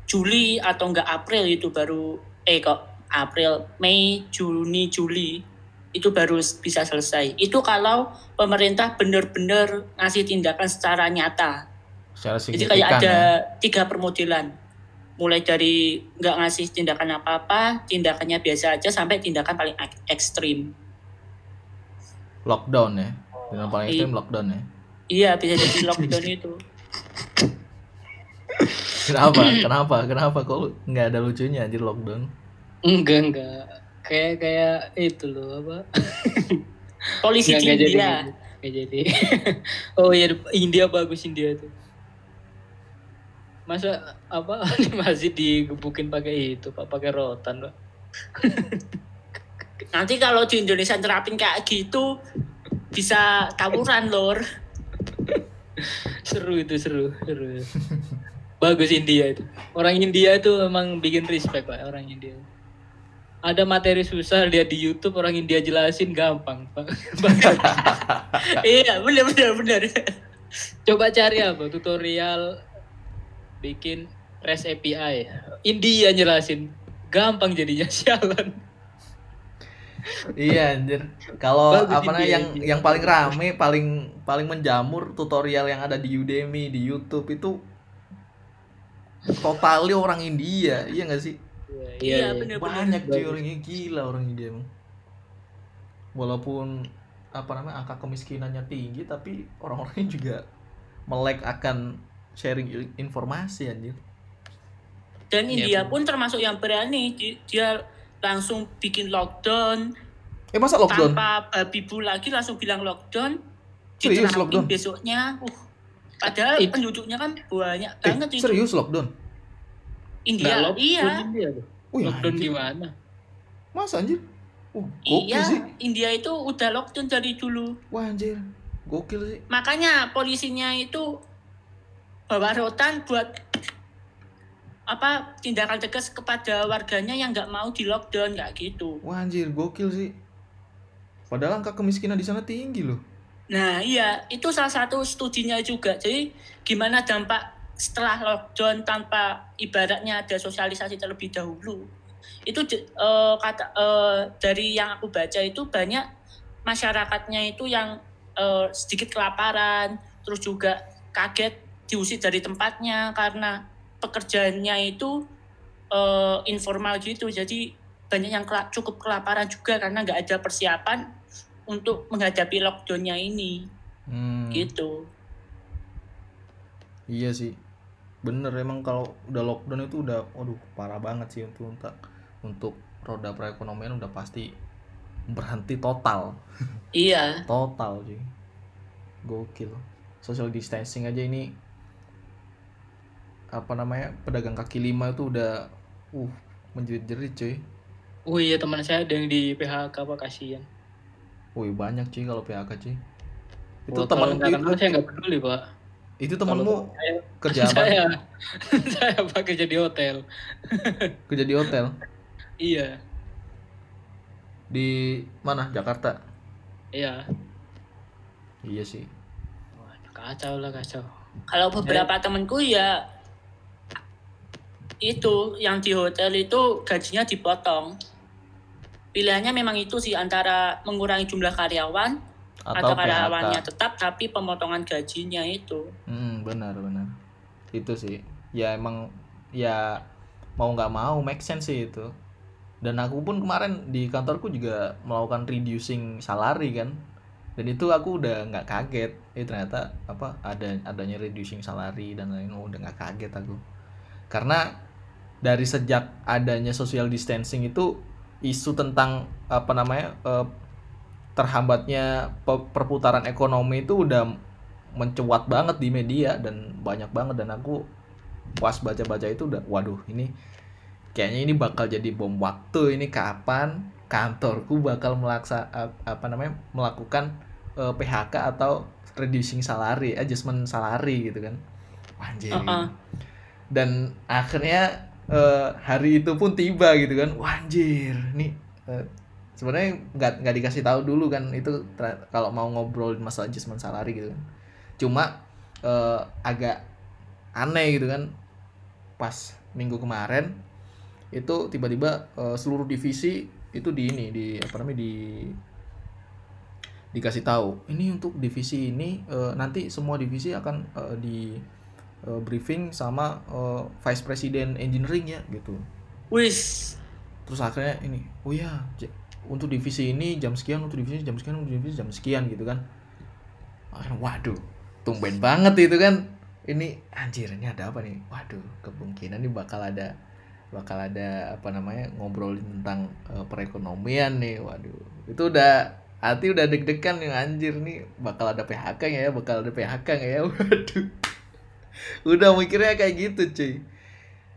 Speaker 1: Juli atau enggak April itu baru eh kok April, Mei, Juni, Juli itu baru bisa selesai. Itu kalau pemerintah benar-benar ngasih tindakan secara nyata.
Speaker 2: secara
Speaker 1: Jadi kayak ada
Speaker 2: ya.
Speaker 1: tiga permodelan. Mulai dari nggak ngasih tindakan apa-apa, tindakannya biasa aja, sampai tindakan paling ek- ekstrim.
Speaker 2: lockdown ya dengan paling
Speaker 1: Iya.
Speaker 2: ekstrim lockdown ya
Speaker 1: Iya, bisa jadi lockdown itu.
Speaker 2: kenapa kenapa kenapa kok nggak ada lucunya anjir lockdown
Speaker 3: Enggak, enggak. Kayak kayak itu loh apa?
Speaker 1: Polisi di
Speaker 3: enggak jadi.
Speaker 1: India.
Speaker 3: Enggak jadi. oh iya India bagus India tuh. Masa apa masih digebukin pakai itu Pak pakai rotan, Pak.
Speaker 1: Nanti kalau di Indonesia terapin kayak gitu, bisa tawuran, lor.
Speaker 3: Seru itu seru, seru. bagus India itu. Orang India itu emang bikin respect Pak orang India. Ada materi susah lihat di YouTube orang India jelasin gampang, Pak.
Speaker 1: iya, benar benar benar.
Speaker 3: Coba cari apa tutorial bikin REST API. India jelasin gampang jadinya sialan.
Speaker 2: iya anjir kalau apa namanya yang
Speaker 3: India.
Speaker 2: yang paling rame paling paling menjamur tutorial yang ada di Udemy di YouTube itu totali orang India iya nggak sih
Speaker 1: Iya, bener.
Speaker 2: banyak cuy orangnya gila orang India emang walaupun apa namanya angka kemiskinannya tinggi tapi orang-orangnya juga melek akan sharing informasi anjir
Speaker 1: Dan
Speaker 3: Iya,
Speaker 1: India
Speaker 3: benar.
Speaker 1: pun termasuk yang berani. Di- Dia langsung bikin lockdown
Speaker 2: Eh masa lockdown?
Speaker 1: tanpa babi bu lagi langsung bilang lockdown.
Speaker 2: Serius lockdown?
Speaker 1: besoknya. Uh, padahal
Speaker 3: It-
Speaker 1: penduduknya kan banyak
Speaker 2: Eh,
Speaker 1: banget itu.
Speaker 2: serius lockdown?
Speaker 1: India,
Speaker 3: lockdown
Speaker 1: iya.
Speaker 3: India.
Speaker 2: Wih,
Speaker 3: lockdown
Speaker 2: anjir.
Speaker 3: gimana?
Speaker 2: Masa anjir? Uh, gokil
Speaker 1: Iya,
Speaker 2: sih.
Speaker 1: India itu udah lockdown dari dulu.
Speaker 2: Wah anjir. Gokil sih.
Speaker 1: Makanya polisinya itu bawa rotan buat apa tindakan tegas kepada warganya yang nggak mau di lockdown kayak gitu.
Speaker 2: Wah anjir, gokil sih. Padahal angka kemiskinan di sana tinggi loh.
Speaker 1: Nah iya itu salah satu studinya juga. Jadi gimana dampak setelah lockdown tanpa ibaratnya ada sosialisasi terlebih dahulu. Itu eh, kata eh, dari yang aku baca itu banyak masyarakatnya itu yang eh, sedikit kelaparan, terus juga kaget diusir dari tempatnya karena pekerjaannya itu eh, informal gitu. Jadi banyak yang cukup kelaparan juga karena nggak ada persiapan untuk menghadapi lockdownnya ini
Speaker 2: Hmm,
Speaker 1: gitu.
Speaker 2: Iya sih. Bener emang kalau udah lockdown itu udah waduh parah banget sih untuk untuk untuk roda perekonomian udah pasti berhenti total.
Speaker 1: Iya,
Speaker 2: Total sih. Gokil. Social distancing aja ini apa namanya? Pedagang kaki lima itu udah uh menjerit-jerit cuy.
Speaker 3: Oh iya teman saya ada yang di PHK pak kasihan.
Speaker 2: Wih banyak cuy kalau PHK cuy. Itu
Speaker 3: Oh,
Speaker 2: teman itu,
Speaker 3: kenal saya nggak peduli pak.
Speaker 2: Itu temanmu
Speaker 3: saya,
Speaker 2: kerja apa?
Speaker 3: saya saya pak kerja di hotel.
Speaker 2: Kerja di hotel
Speaker 3: Iya
Speaker 2: di mana? Jakarta.
Speaker 3: iya.
Speaker 2: Iya sih.
Speaker 3: Wah, kacau lah kacau.
Speaker 1: kalau beberapa temenku ya itu yang di hotel itu gajinya dipotong. Pilihannya memang itu sih antara mengurangi jumlah karyawan atau,
Speaker 2: Atau,
Speaker 1: karyawannya
Speaker 2: PHK.
Speaker 1: tetap tapi pemotongan gajinya itu.
Speaker 2: Hmm, benar benar. Itu sih. Ya emang ya mau nggak mau make sense sih itu. Dan aku pun kemarin di kantorku juga melakukan reducing salary kan. Dan itu aku udah nggak kaget. Eh ternyata apa ada adanya reducing salary dan lain oh, udah nggak kaget aku. Karena dari sejak adanya social distancing itu isu tentang apa namanya eh, terhambatnya pe- perputaran ekonomi itu udah mencuat banget di media dan banyak banget dan aku pas baca-baca itu udah waduh ini kayaknya ini bakal jadi bom waktu ini kapan kantorku bakal melaksa ap- apa namanya melakukan eh, PHK atau reducing salary adjustment salary gitu kan Anjir.
Speaker 1: Uh-uh.
Speaker 2: dan akhirnya eh, hari itu pun tiba gitu kan Wah, anjir nih eh, sebenarnya nggak nggak dikasih tahu dulu kan itu kalau mau ngobrol masalah adjustment salary gitu kan. Cuma eh, agak aneh gitu kan pas minggu kemarin itu tiba-tiba eh, seluruh divisi itu di ini di apa namanya di dikasih tahu ini untuk divisi ini eh, nanti semua divisi akan eh, di eh, briefing sama eh, vice president engineering ya gitu.
Speaker 1: Wis,
Speaker 2: terus akhirnya ini oh ya untuk divisi ini jam sekian untuk divisi jam sekian untuk divisi jam sekian gitu kan. Waduh tumben banget itu kan. Ini anjir ini ada apa nih? Waduh kemungkinan ini bakal ada bakal ada apa namanya ngobrolin tentang eh, perekonomian nih waduh. Itu udah hati udah deg-degan nih anjir nih. Bakal ada PHK ya? Bakal ada PHK ya? Waduh. Udah mikirnya kayak gitu cuy.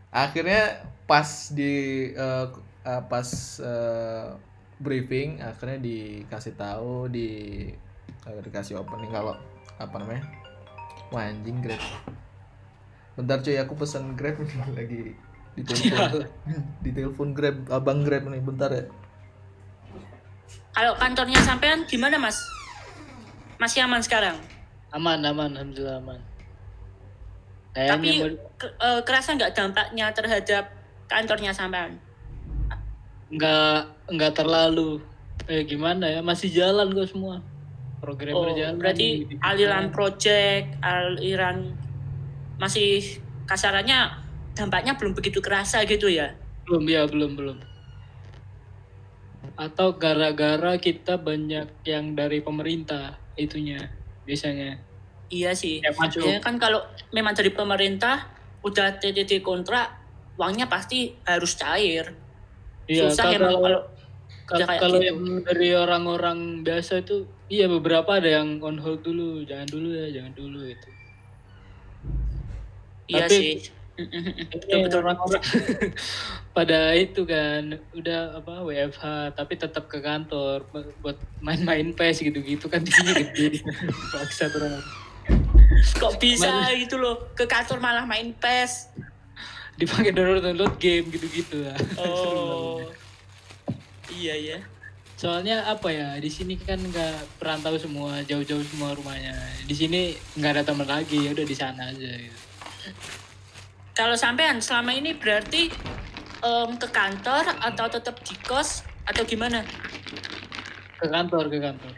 Speaker 2: Akhirnya pas di eh, eh, pas eh, briefing akhirnya dikasih tahu di eh, dikasih opening kalau apa namanya Wah, anjing grab bentar cuy aku pesen grab nih lagi di telepon di telepon grab abang grab nih bentar ya
Speaker 1: kalau kantornya sampean gimana mas? Masih aman sekarang?
Speaker 3: Aman aman alhamdulillah aman. Kayaknya
Speaker 1: Tapi
Speaker 3: mau-
Speaker 1: ke- eh, kerasa nggak dampaknya terhadap kantornya sampean?
Speaker 3: Nggak nggak terlalu eh gimana ya masih jalan kok semua program
Speaker 1: Oh,
Speaker 3: berjalan
Speaker 1: berarti
Speaker 3: gitu.
Speaker 1: aliran project, aliran masih kasarannya dampaknya belum begitu kerasa gitu ya?
Speaker 3: belum ya belum belum atau gara-gara kita banyak yang dari pemerintah itunya biasanya
Speaker 1: Iya sih.
Speaker 3: Masuk
Speaker 1: Ya kan kalau memang dari pemerintah udah TTT kontrak uangnya pasti harus cair.
Speaker 3: Iya,
Speaker 1: Susah
Speaker 3: kalau-
Speaker 1: emang kalau
Speaker 3: Kalau,
Speaker 1: kayak
Speaker 3: kalau
Speaker 1: gitu.
Speaker 3: yang dari orang-orang biasa itu, iya beberapa ada yang on hold dulu, jangan dulu ya, jangan dulu itu.
Speaker 1: iya
Speaker 3: Tapi-
Speaker 1: sih.
Speaker 3: Ini
Speaker 1: betul.
Speaker 3: orang-orang pada itu kan udah apa WFH tapi tetap ke kantor bu- buat main-main PES gitu-gitu kan di sini gede. Paksa orang
Speaker 1: Kok bisa
Speaker 3: Mana-
Speaker 1: gitu loh ke kantor malah main PES.
Speaker 3: Dipakai download-download game gitu-gitu lah.
Speaker 1: Oh. iya ya.
Speaker 3: Soalnya apa ya di sini kan nggak perantau semua jauh-jauh semua rumahnya. Di sini nggak ada teman lagi ya udah di sana aja gitu.
Speaker 1: Kalau sampean selama ini berarti em, ke kantor atau tetap di kos atau gimana?
Speaker 3: Ke kantor ke kantor.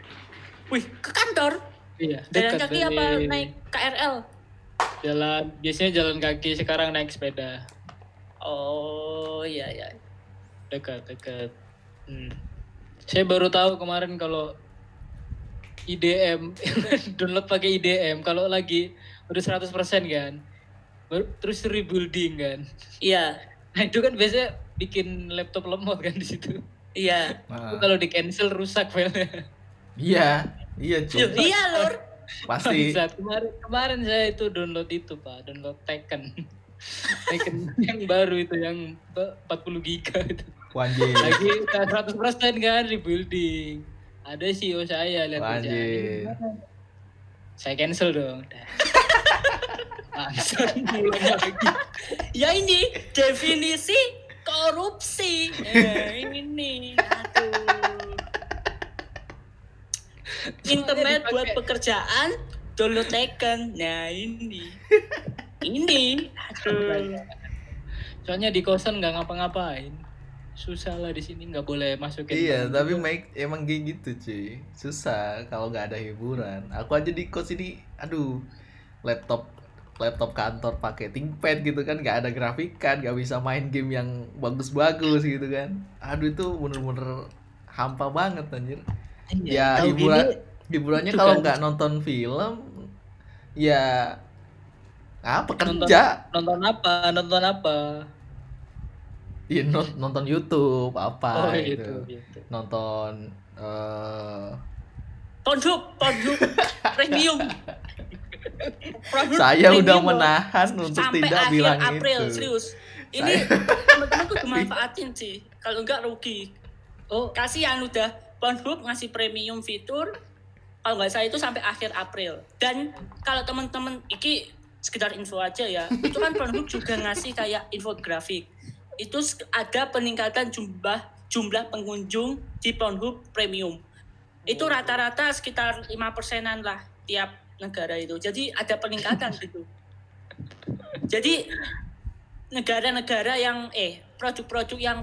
Speaker 1: Wih, ke kantor?
Speaker 3: Iya.
Speaker 1: Jalan
Speaker 3: dekat
Speaker 1: kaki
Speaker 3: dari-
Speaker 1: apa naik KRL?
Speaker 3: Jalan biasanya jalan kaki sekarang naik sepeda.
Speaker 1: Oh, iya iya.
Speaker 3: dekat dekat hmm. saya baru tahu kemarin kalau IDM download pakai IDM kalau lagi udah 100% kan baru terus rebuilding kan
Speaker 1: Iya,
Speaker 3: nah itu kan biasanya bikin laptop lemot kan di situ
Speaker 1: iya.
Speaker 2: Nah,
Speaker 3: kalau di cancel rusak filenya
Speaker 2: iya, iya cuy.
Speaker 1: Loh, iya, Lur.
Speaker 2: Pasti.
Speaker 3: Kemarin kemarin saya itu download itu pak download Tekken Tekken yang baru itu yang 40 giga itu
Speaker 2: Wanjir.
Speaker 3: lagi udah 100% kan rebuilding ada CEO saya lihat kerjaan gimana? saya cancel dong langsung mulai lagi
Speaker 1: Ya ini definisi korupsi. Eh, ini nih. Aduh. Internet buat pekerjaan, download Tekken. Nah, ini. Ini. Aduh.
Speaker 3: soalnya di kosan nggak ngapa-ngapain susah lah di sini nggak boleh masukin
Speaker 2: Iya, tapi
Speaker 3: juga.
Speaker 2: make emang kayak gitu cuy. Susah kalau nggak ada hiburan. Aku aja di kos ini, aduh, laptop laptop kantor pakai ThinkPad gitu kan, nggak ada grafikan, nggak bisa main game yang bagus-bagus gitu kan. Aduh itu bener-bener hampa banget anjir. Ya
Speaker 3: Iya, tahu
Speaker 2: hiburan
Speaker 3: gini,
Speaker 2: hiburannya kalau
Speaker 3: kan.
Speaker 2: nggak nonton film, ya apa
Speaker 3: Nonton-
Speaker 2: kerja?
Speaker 3: nonton apa nonton apa
Speaker 2: Iya non- nonton YouTube apa
Speaker 3: oh
Speaker 2: gitu.
Speaker 3: gitu gitu
Speaker 2: Nonton eh
Speaker 1: Pornhub, Pornhub premium.
Speaker 2: Saya udah
Speaker 1: premium, loh.
Speaker 2: menahan untuk
Speaker 1: sampai
Speaker 2: tidak
Speaker 1: akhir
Speaker 2: bilang
Speaker 1: April
Speaker 2: itu.
Speaker 1: serius ini teman-temanku dimanfaatin sih kalau enggak rugi
Speaker 3: oh
Speaker 1: kasihan udah Pornhub ngasih premium fitur kalau nggak salah itu sampai akhir April. Dan kalau teman-teman iki sekedar info aja ya itu kan Pornhub juga ngasih kayak infografik. Itu ada peningkatan jumlah jumlah pengunjung di Pornhub premium. Itu rata-rata sekitar lima persenan lah tiap negara itu. Jadi ada peningkatan gitu. Jadi negara-negara yang eh produk-produk yang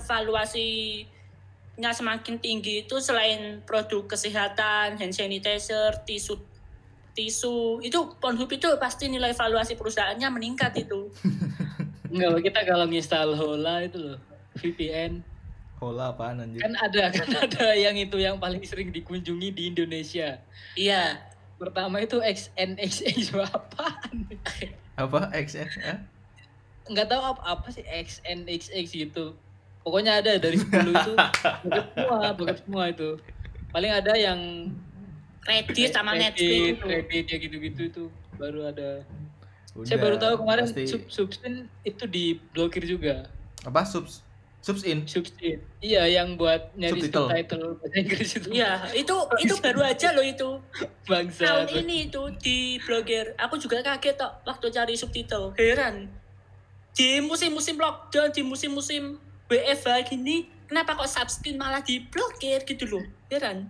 Speaker 1: valuasinya semakin tinggi itu selain produk kesehatan, hand sanitizer, tisu tisu itu Pornhub itu pasti nilai valuasi perusahaannya meningkat itu.
Speaker 3: Enggak, kita kalau nginstal Hola itu loh, VPN.
Speaker 2: Hola apaan anjir?
Speaker 3: Kan ada, kan ada yang itu yang paling sering dikunjungi di Indonesia.
Speaker 1: Iya,
Speaker 3: Pertama itu XNXX apaan?
Speaker 2: Apa XN? Hah?
Speaker 3: Nggak tahu apa, apa sih XNXX gitu. Pokoknya ada dari 10 itu, bukan semua, bukan semua itu. Paling ada yang
Speaker 1: Reddit sama Netflix.
Speaker 3: Reddit ya gitu-gitu itu baru ada.
Speaker 2: Udah,
Speaker 3: Saya baru tahu kemarin
Speaker 2: pasti
Speaker 3: sub Substin itu diblokir juga.
Speaker 2: apa subs subs in
Speaker 3: Substin. Iya, yang buat nyari
Speaker 2: Subtitle.
Speaker 3: subtitle bahasa Inggris itu.
Speaker 1: Iya, itu itu baru aja loh itu.
Speaker 3: Bangsa.
Speaker 1: Tahun ini itu di blogger. Aku juga kaget tok waktu cari subtitle. Heran. Di musim-musim lockdown, di musim-musim WFH gini, kenapa kok subscribe malah diblokir gitu loh. Heran.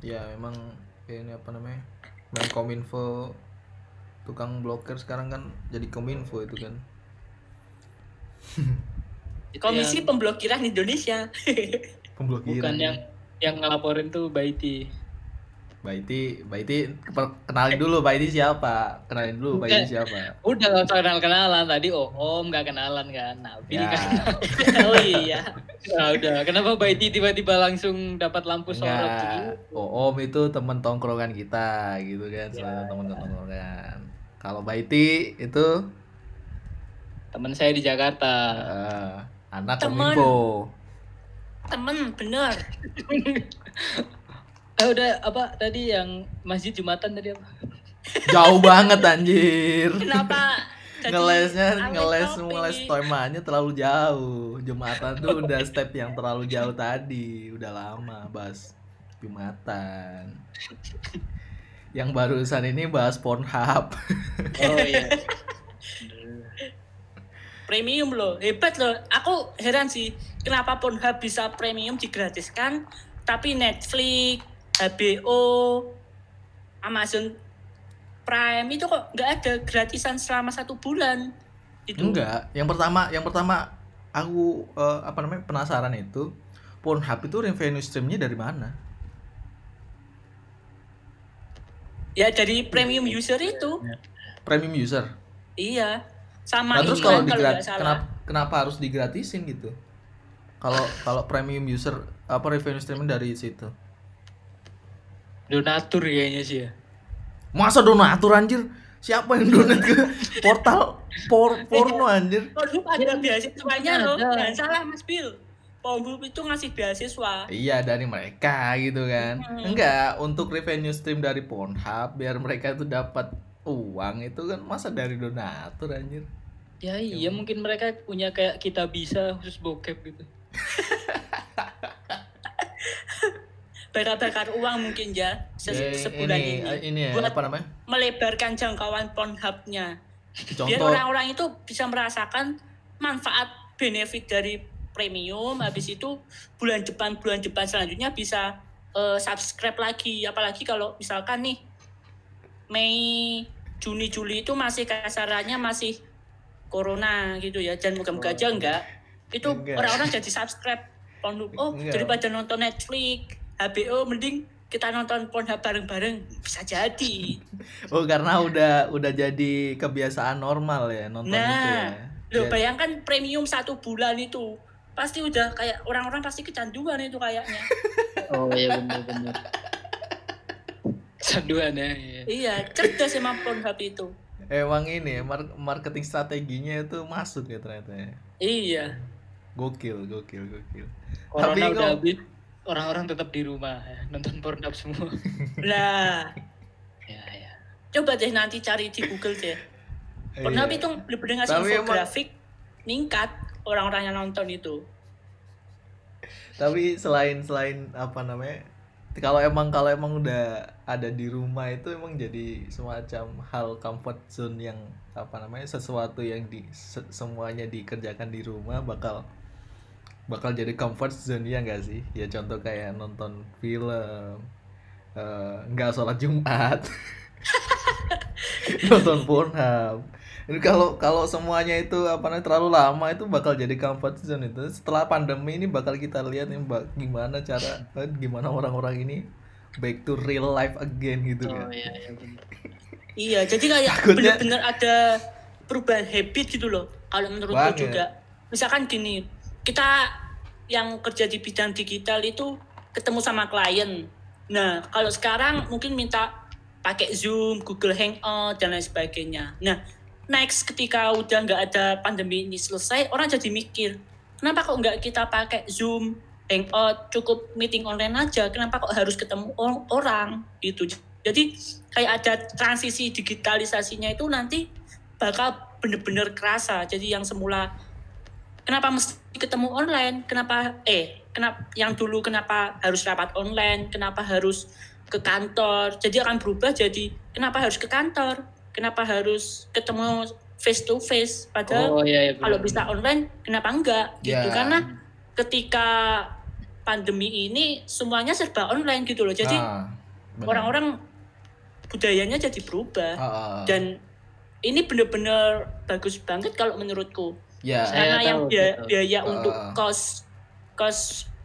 Speaker 2: ya memang kayak ini apa namanya main kominfo tukang blokir sekarang kan jadi kominfo itu kan
Speaker 1: Komisi
Speaker 3: yang-
Speaker 1: Pemblokiran Indonesia.
Speaker 2: pemblokiran
Speaker 3: bukan yang yang ngelaporin tuh Baiti.
Speaker 2: Baiti Baiti kenalin dulu Baiti siapa kenalin dulu Baiti siapa
Speaker 3: Udah gak usah kenal kenalan tadi oh om gak kenalan kan. Nah,
Speaker 2: ya
Speaker 3: kan.
Speaker 1: oh iya.
Speaker 3: Nah, udah. Kenapa Baiti tiba-tiba langsung dapat lampu sorot gitu?
Speaker 2: oh om itu teman tongkrongan kita gitu kan
Speaker 3: Ya,
Speaker 2: selalu teman tongkrongan kalau Baiti itu
Speaker 3: Teman saya di Jakarta.
Speaker 2: Eh, anak
Speaker 1: Temen.
Speaker 2: kominfo.
Speaker 1: Temen, bener.
Speaker 3: Eh udah apa tadi yang masjid Jumatan tadi apa?
Speaker 2: Jauh banget anjir.
Speaker 1: Kenapa? jadi
Speaker 2: ngelesnya ngeles ngeles
Speaker 1: nih?
Speaker 2: temanya terlalu jauh jumatan tuh udah step yang terlalu jauh tadi udah lama bahas jumatan yang barusan ini bahas Pornhub
Speaker 3: Oh iya.
Speaker 1: Premium loh, hebat loh. Aku heran sih, kenapa Pornhub bisa premium digratiskan, tapi Netflix, HBO, Amazon Prime itu kok nggak ada gratisan selama satu bulan. Itu.
Speaker 2: Enggak. Yang pertama yang pertama aku eh, apa namanya penasaran itu Pornhub itu revenue streamnya dari mana?
Speaker 1: Ya dari premium user itu.
Speaker 2: premium user?
Speaker 1: Iya. Sama
Speaker 2: nah terus kalau
Speaker 1: kan kalau
Speaker 2: digrat kenapa kenapa harus digratisin gitu? Kalau kalau premium user apa revenue streamnya dari situ
Speaker 3: Donatur kayaknya sih ya.
Speaker 2: Masa donatur anjir? Siapa yang donat ke portal por porno anjir?
Speaker 1: Pornhub ada beasiswanya loh, jangan salah Mas Bill. Pornhub itu ngasih beasiswa.
Speaker 2: Iya dari mereka gitu kan.
Speaker 1: Hmm.
Speaker 2: Enggak, untuk revenue stream dari Pornhub biar mereka itu dapat uang itu kan masa dari donatur anjir.
Speaker 3: Ya iya mungkin mereka punya kayak kita bisa khusus bokep gitu.
Speaker 1: Bakar-bakar uang mungkin ya se-
Speaker 2: Ya,
Speaker 1: sebulan ini.
Speaker 2: ini ya
Speaker 1: Buat
Speaker 2: apa namanya?
Speaker 1: melebarkan jangkauan Pornhub-nya. Biar orang-orang itu bisa merasakan manfaat benefit dari premium habis itu bulan depan bulan depan selanjutnya bisa eh, subscribe lagi apalagi kalau misalkan nih Mei Juni Juli itu masih kasarannya masih corona gitu ya dan moga-moga aja enggak itu orang-orang jadi subscribe Pornhub oh
Speaker 2: Enggak.
Speaker 1: daripada nonton Netflix HBO mending kita nonton Pornhub bareng-bareng bisa jadi
Speaker 2: oh karena udah udah jadi kebiasaan normal ya nonton itu ya.
Speaker 1: Nah, Loh,
Speaker 2: Jadi-
Speaker 1: bayangkan premium satu bulan itu pasti udah kayak orang-orang pasti kecanduan itu kayaknya.
Speaker 3: Oh iya benar-benar. Kecanduan ya. iya.
Speaker 1: iya, cerdas emang Pornhub itu.
Speaker 2: Emang ini ya, mar- marketing strateginya itu masuk ya ternyata ya.
Speaker 1: Iya.
Speaker 2: Gokil, gokil, gokil.
Speaker 3: Corona
Speaker 2: Tapi
Speaker 3: udah
Speaker 2: kok-
Speaker 3: habis, orang-orang tetap di rumah ya, nonton Pornhub semua.
Speaker 1: Nah,
Speaker 3: ya ya.
Speaker 1: coba deh nanti cari di Google deh. Pornhub
Speaker 2: Iya.
Speaker 1: itu bener-bener ngasih
Speaker 2: Tapi emang-
Speaker 1: infografik meningkat orang-orang yang nonton itu.
Speaker 2: Tapi selain selain apa namanya? Kalau emang kalau emang udah ada di rumah itu emang jadi semacam hal comfort zone yang apa namanya sesuatu yang di se- semuanya dikerjakan di rumah bakal bakal jadi comfort zone ya enggak sih? Ya contoh kayak nonton film eh, nggak sholat Jumat nonton Pornhub ini kalau kalau semuanya itu apa namanya terlalu lama itu bakal jadi comfort zone itu setelah pandemi ini bakal kita lihat nih gimana cara eh, gimana orang-orang ini back to real life again gitu
Speaker 3: Oh
Speaker 2: kan
Speaker 3: iya iya.
Speaker 1: Iya, jadi kayak bener-bener ada perubahan habit gitu loh. Kalau menurutku
Speaker 2: Banget.
Speaker 1: juga. Misalkan gini, kita yang kerja di bidang digital itu ketemu sama klien. Nah, kalau sekarang mungkin minta pakai Zoom, Google Hangout, dan lain sebagainya. Nah, next ketika udah nggak ada pandemi ini selesai, orang jadi mikir, kenapa kok nggak kita pakai Zoom, Hangout, cukup meeting online aja, kenapa kok harus ketemu or- orang gitu. Jadi kayak ada transisi digitalisasinya itu nanti bakal bener-bener kerasa. Jadi yang semula kenapa mesti ketemu online, kenapa eh kenapa yang dulu kenapa harus rapat online, kenapa harus ke kantor. Jadi akan berubah jadi kenapa harus ke kantor, kenapa harus ketemu face to face
Speaker 3: Oh
Speaker 1: padahal
Speaker 3: iya iya.
Speaker 1: kalau bisa online kenapa enggak gitu
Speaker 2: Ya.
Speaker 1: karena ketika pandemi ini semuanya serba online gitu loh. Jadi
Speaker 2: Ah,
Speaker 1: orang-orang budayanya jadi berubah
Speaker 2: Ah, ah, ah.
Speaker 1: dan ini bener-bener bagus banget kalau menurutku
Speaker 2: ya
Speaker 3: Saya
Speaker 1: karena yang
Speaker 3: tahu,
Speaker 1: biaya,
Speaker 3: tahu.
Speaker 1: biaya
Speaker 2: Ah.
Speaker 1: untuk kos kos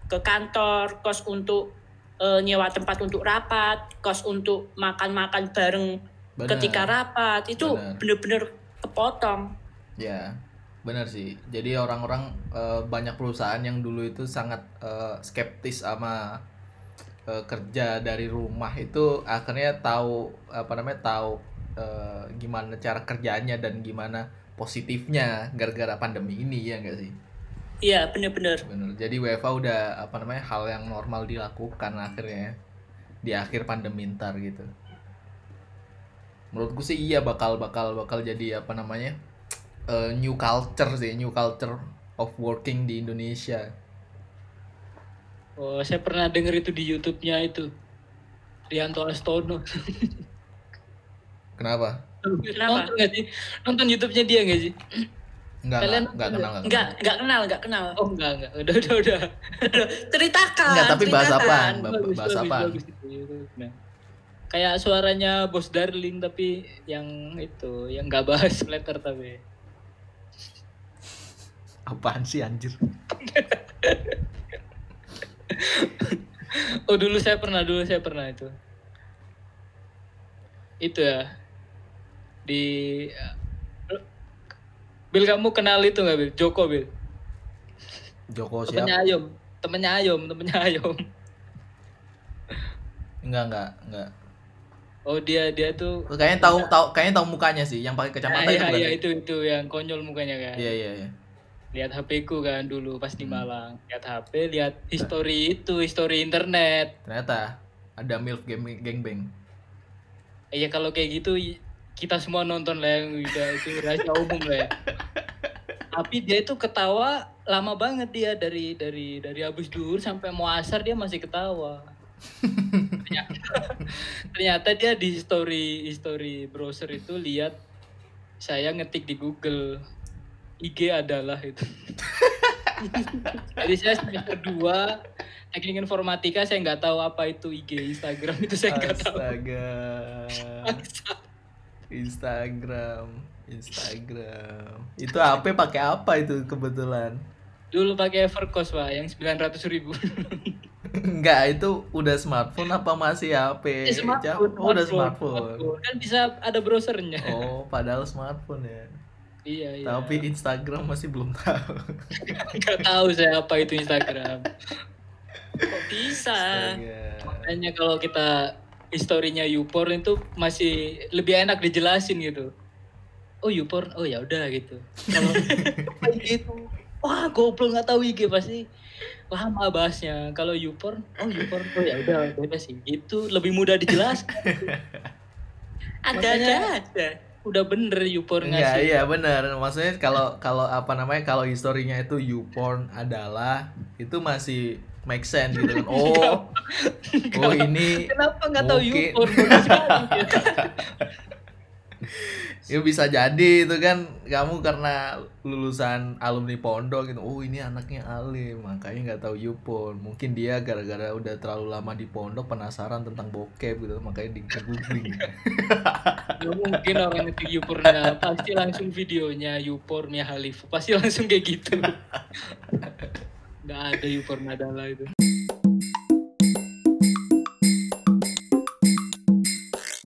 Speaker 1: ke kantor kos untuk eh, nyewa tempat untuk rapat kos untuk makan-makan bareng
Speaker 2: benar.
Speaker 1: ketika rapat itu bener-bener kepotong
Speaker 2: Ya, benar sih. Jadi orang-orang eh, banyak perusahaan yang dulu itu sangat eh, skeptis sama kerja dari rumah itu akhirnya tahu apa namanya tahu gimana cara kerjanya dan gimana positifnya gara-gara pandemi ini ya enggak sih
Speaker 1: Iya, bener-bener.
Speaker 2: bener jadi WFA udah apa namanya hal yang normal dilakukan akhirnya di akhir pandemi ntar gitu menurutku sih iya bakal bakal bakal jadi apa namanya eh, new culture sih new culture of working di Indonesia
Speaker 3: Oh, saya pernah denger itu di YouTube-nya itu. Rianto Astono.
Speaker 2: Kenapa?
Speaker 3: Nonton nggak sih? Nonton YouTube-nya dia nggak sih?
Speaker 2: Enggak,
Speaker 3: Kalian
Speaker 2: enggak, enggak kenal, enggak
Speaker 1: Enggak,
Speaker 2: kenal.
Speaker 1: enggak kenal, enggak kenal.
Speaker 3: Oh enggak, enggak. Udah, udah, udah.
Speaker 1: Ceritakan.
Speaker 2: Enggak, tapi bahas
Speaker 1: ceritakan.
Speaker 2: apaan? Ba-
Speaker 3: Bagus,
Speaker 2: bahas
Speaker 3: bagus,
Speaker 2: apaan?
Speaker 3: bagus itu, itu. Nah, Kayak suaranya Bos Darling tapi yang itu, yang nggak bahas letter tapi.
Speaker 2: Apaan sih anjir?
Speaker 3: Oh dulu saya pernah, dulu saya pernah itu. Itu ya. Di Bil kamu kenal itu nggak Bil? Joko Bil?
Speaker 2: Joko
Speaker 3: Temennya
Speaker 2: siapa?
Speaker 3: Ayom, temennya Ayom, temennya Ayom.
Speaker 2: Enggak, enggak, enggak.
Speaker 3: Oh dia dia tuh
Speaker 2: Kayaknya tahu tahu kayaknya tahu mukanya sih, yang pakai kacamata itu
Speaker 3: iya, iya, itu itu yang konyol mukanya kan.
Speaker 2: Iya, iya, iya.
Speaker 3: Lihat HP ku kan dulu pas di
Speaker 2: Hmm.
Speaker 3: Malang. Lihat HP, lihat history itu, history internet.
Speaker 2: Ternyata ada MILF game gangbang.
Speaker 3: Iya kalau kayak gitu kita semua nonton lah yang udah itu rahasia umum lah ya. Tapi dia itu ketawa lama banget dia dari dari dari habis duhur sampai mau asar dia masih ketawa. ternyata, ternyata dia di history history browser itu lihat saya ngetik di Google IG adalah itu. Jadi saya semester 2 teknik informatika saya nggak tahu apa itu IG Instagram itu saya nggak tahu.
Speaker 2: Astaga. Instagram, Instagram. Itu HP pakai apa itu kebetulan?
Speaker 3: Dulu pakai Evercost pak, yang 900 ribu.
Speaker 2: Enggak, itu udah smartphone apa masih HP? Jam- Oh, udah smartphone.
Speaker 3: Kan bisa ada browsernya.
Speaker 2: Oh, padahal smartphone ya.
Speaker 3: Iya iya.
Speaker 2: Tapi Instagram masih belum tahu.
Speaker 3: nggak tahu saya apa itu Instagram.
Speaker 1: Kok bisa?
Speaker 2: Astaga.
Speaker 3: Makanya kalau kita historinya YouPorn itu masih lebih enak dijelasin gitu. Oh YouPorn, oh ya udah gitu. Kalau apa IG itu, wah goblok nggak tahu IG pasti lama bahasnya. Kalau YouPorn, oh YouPorn, oh ya udah beda sih. Itu lebih mudah dijelaskan.
Speaker 1: Ada-ada
Speaker 3: Makanya-
Speaker 1: aja.
Speaker 3: Udah bener YouPorn
Speaker 2: Enggak,
Speaker 3: ngasih.
Speaker 2: iya benar. Maksudnya kalau kalau apa namanya kalau historinya itu YouPorn adalah itu masih make sense gitu kan. Oh, oh ini
Speaker 3: Kenapa nggak tahu. YouPorn? Sekali.
Speaker 2: ya bisa jadi itu kan kamu karena lulusan alumni pondok gitu. Oh, ini anaknya alim, makanya nggak tahu YouPorn. Mungkin dia gara-gara udah terlalu lama di pondok penasaran tentang bokep gitu, makanya di googling.
Speaker 3: Nggak mungkin orang itu YouPorn nggak pasti langsung videonya YouPorn ya Halif pasti langsung kayak gitu nggak ada YouPorn adalah itu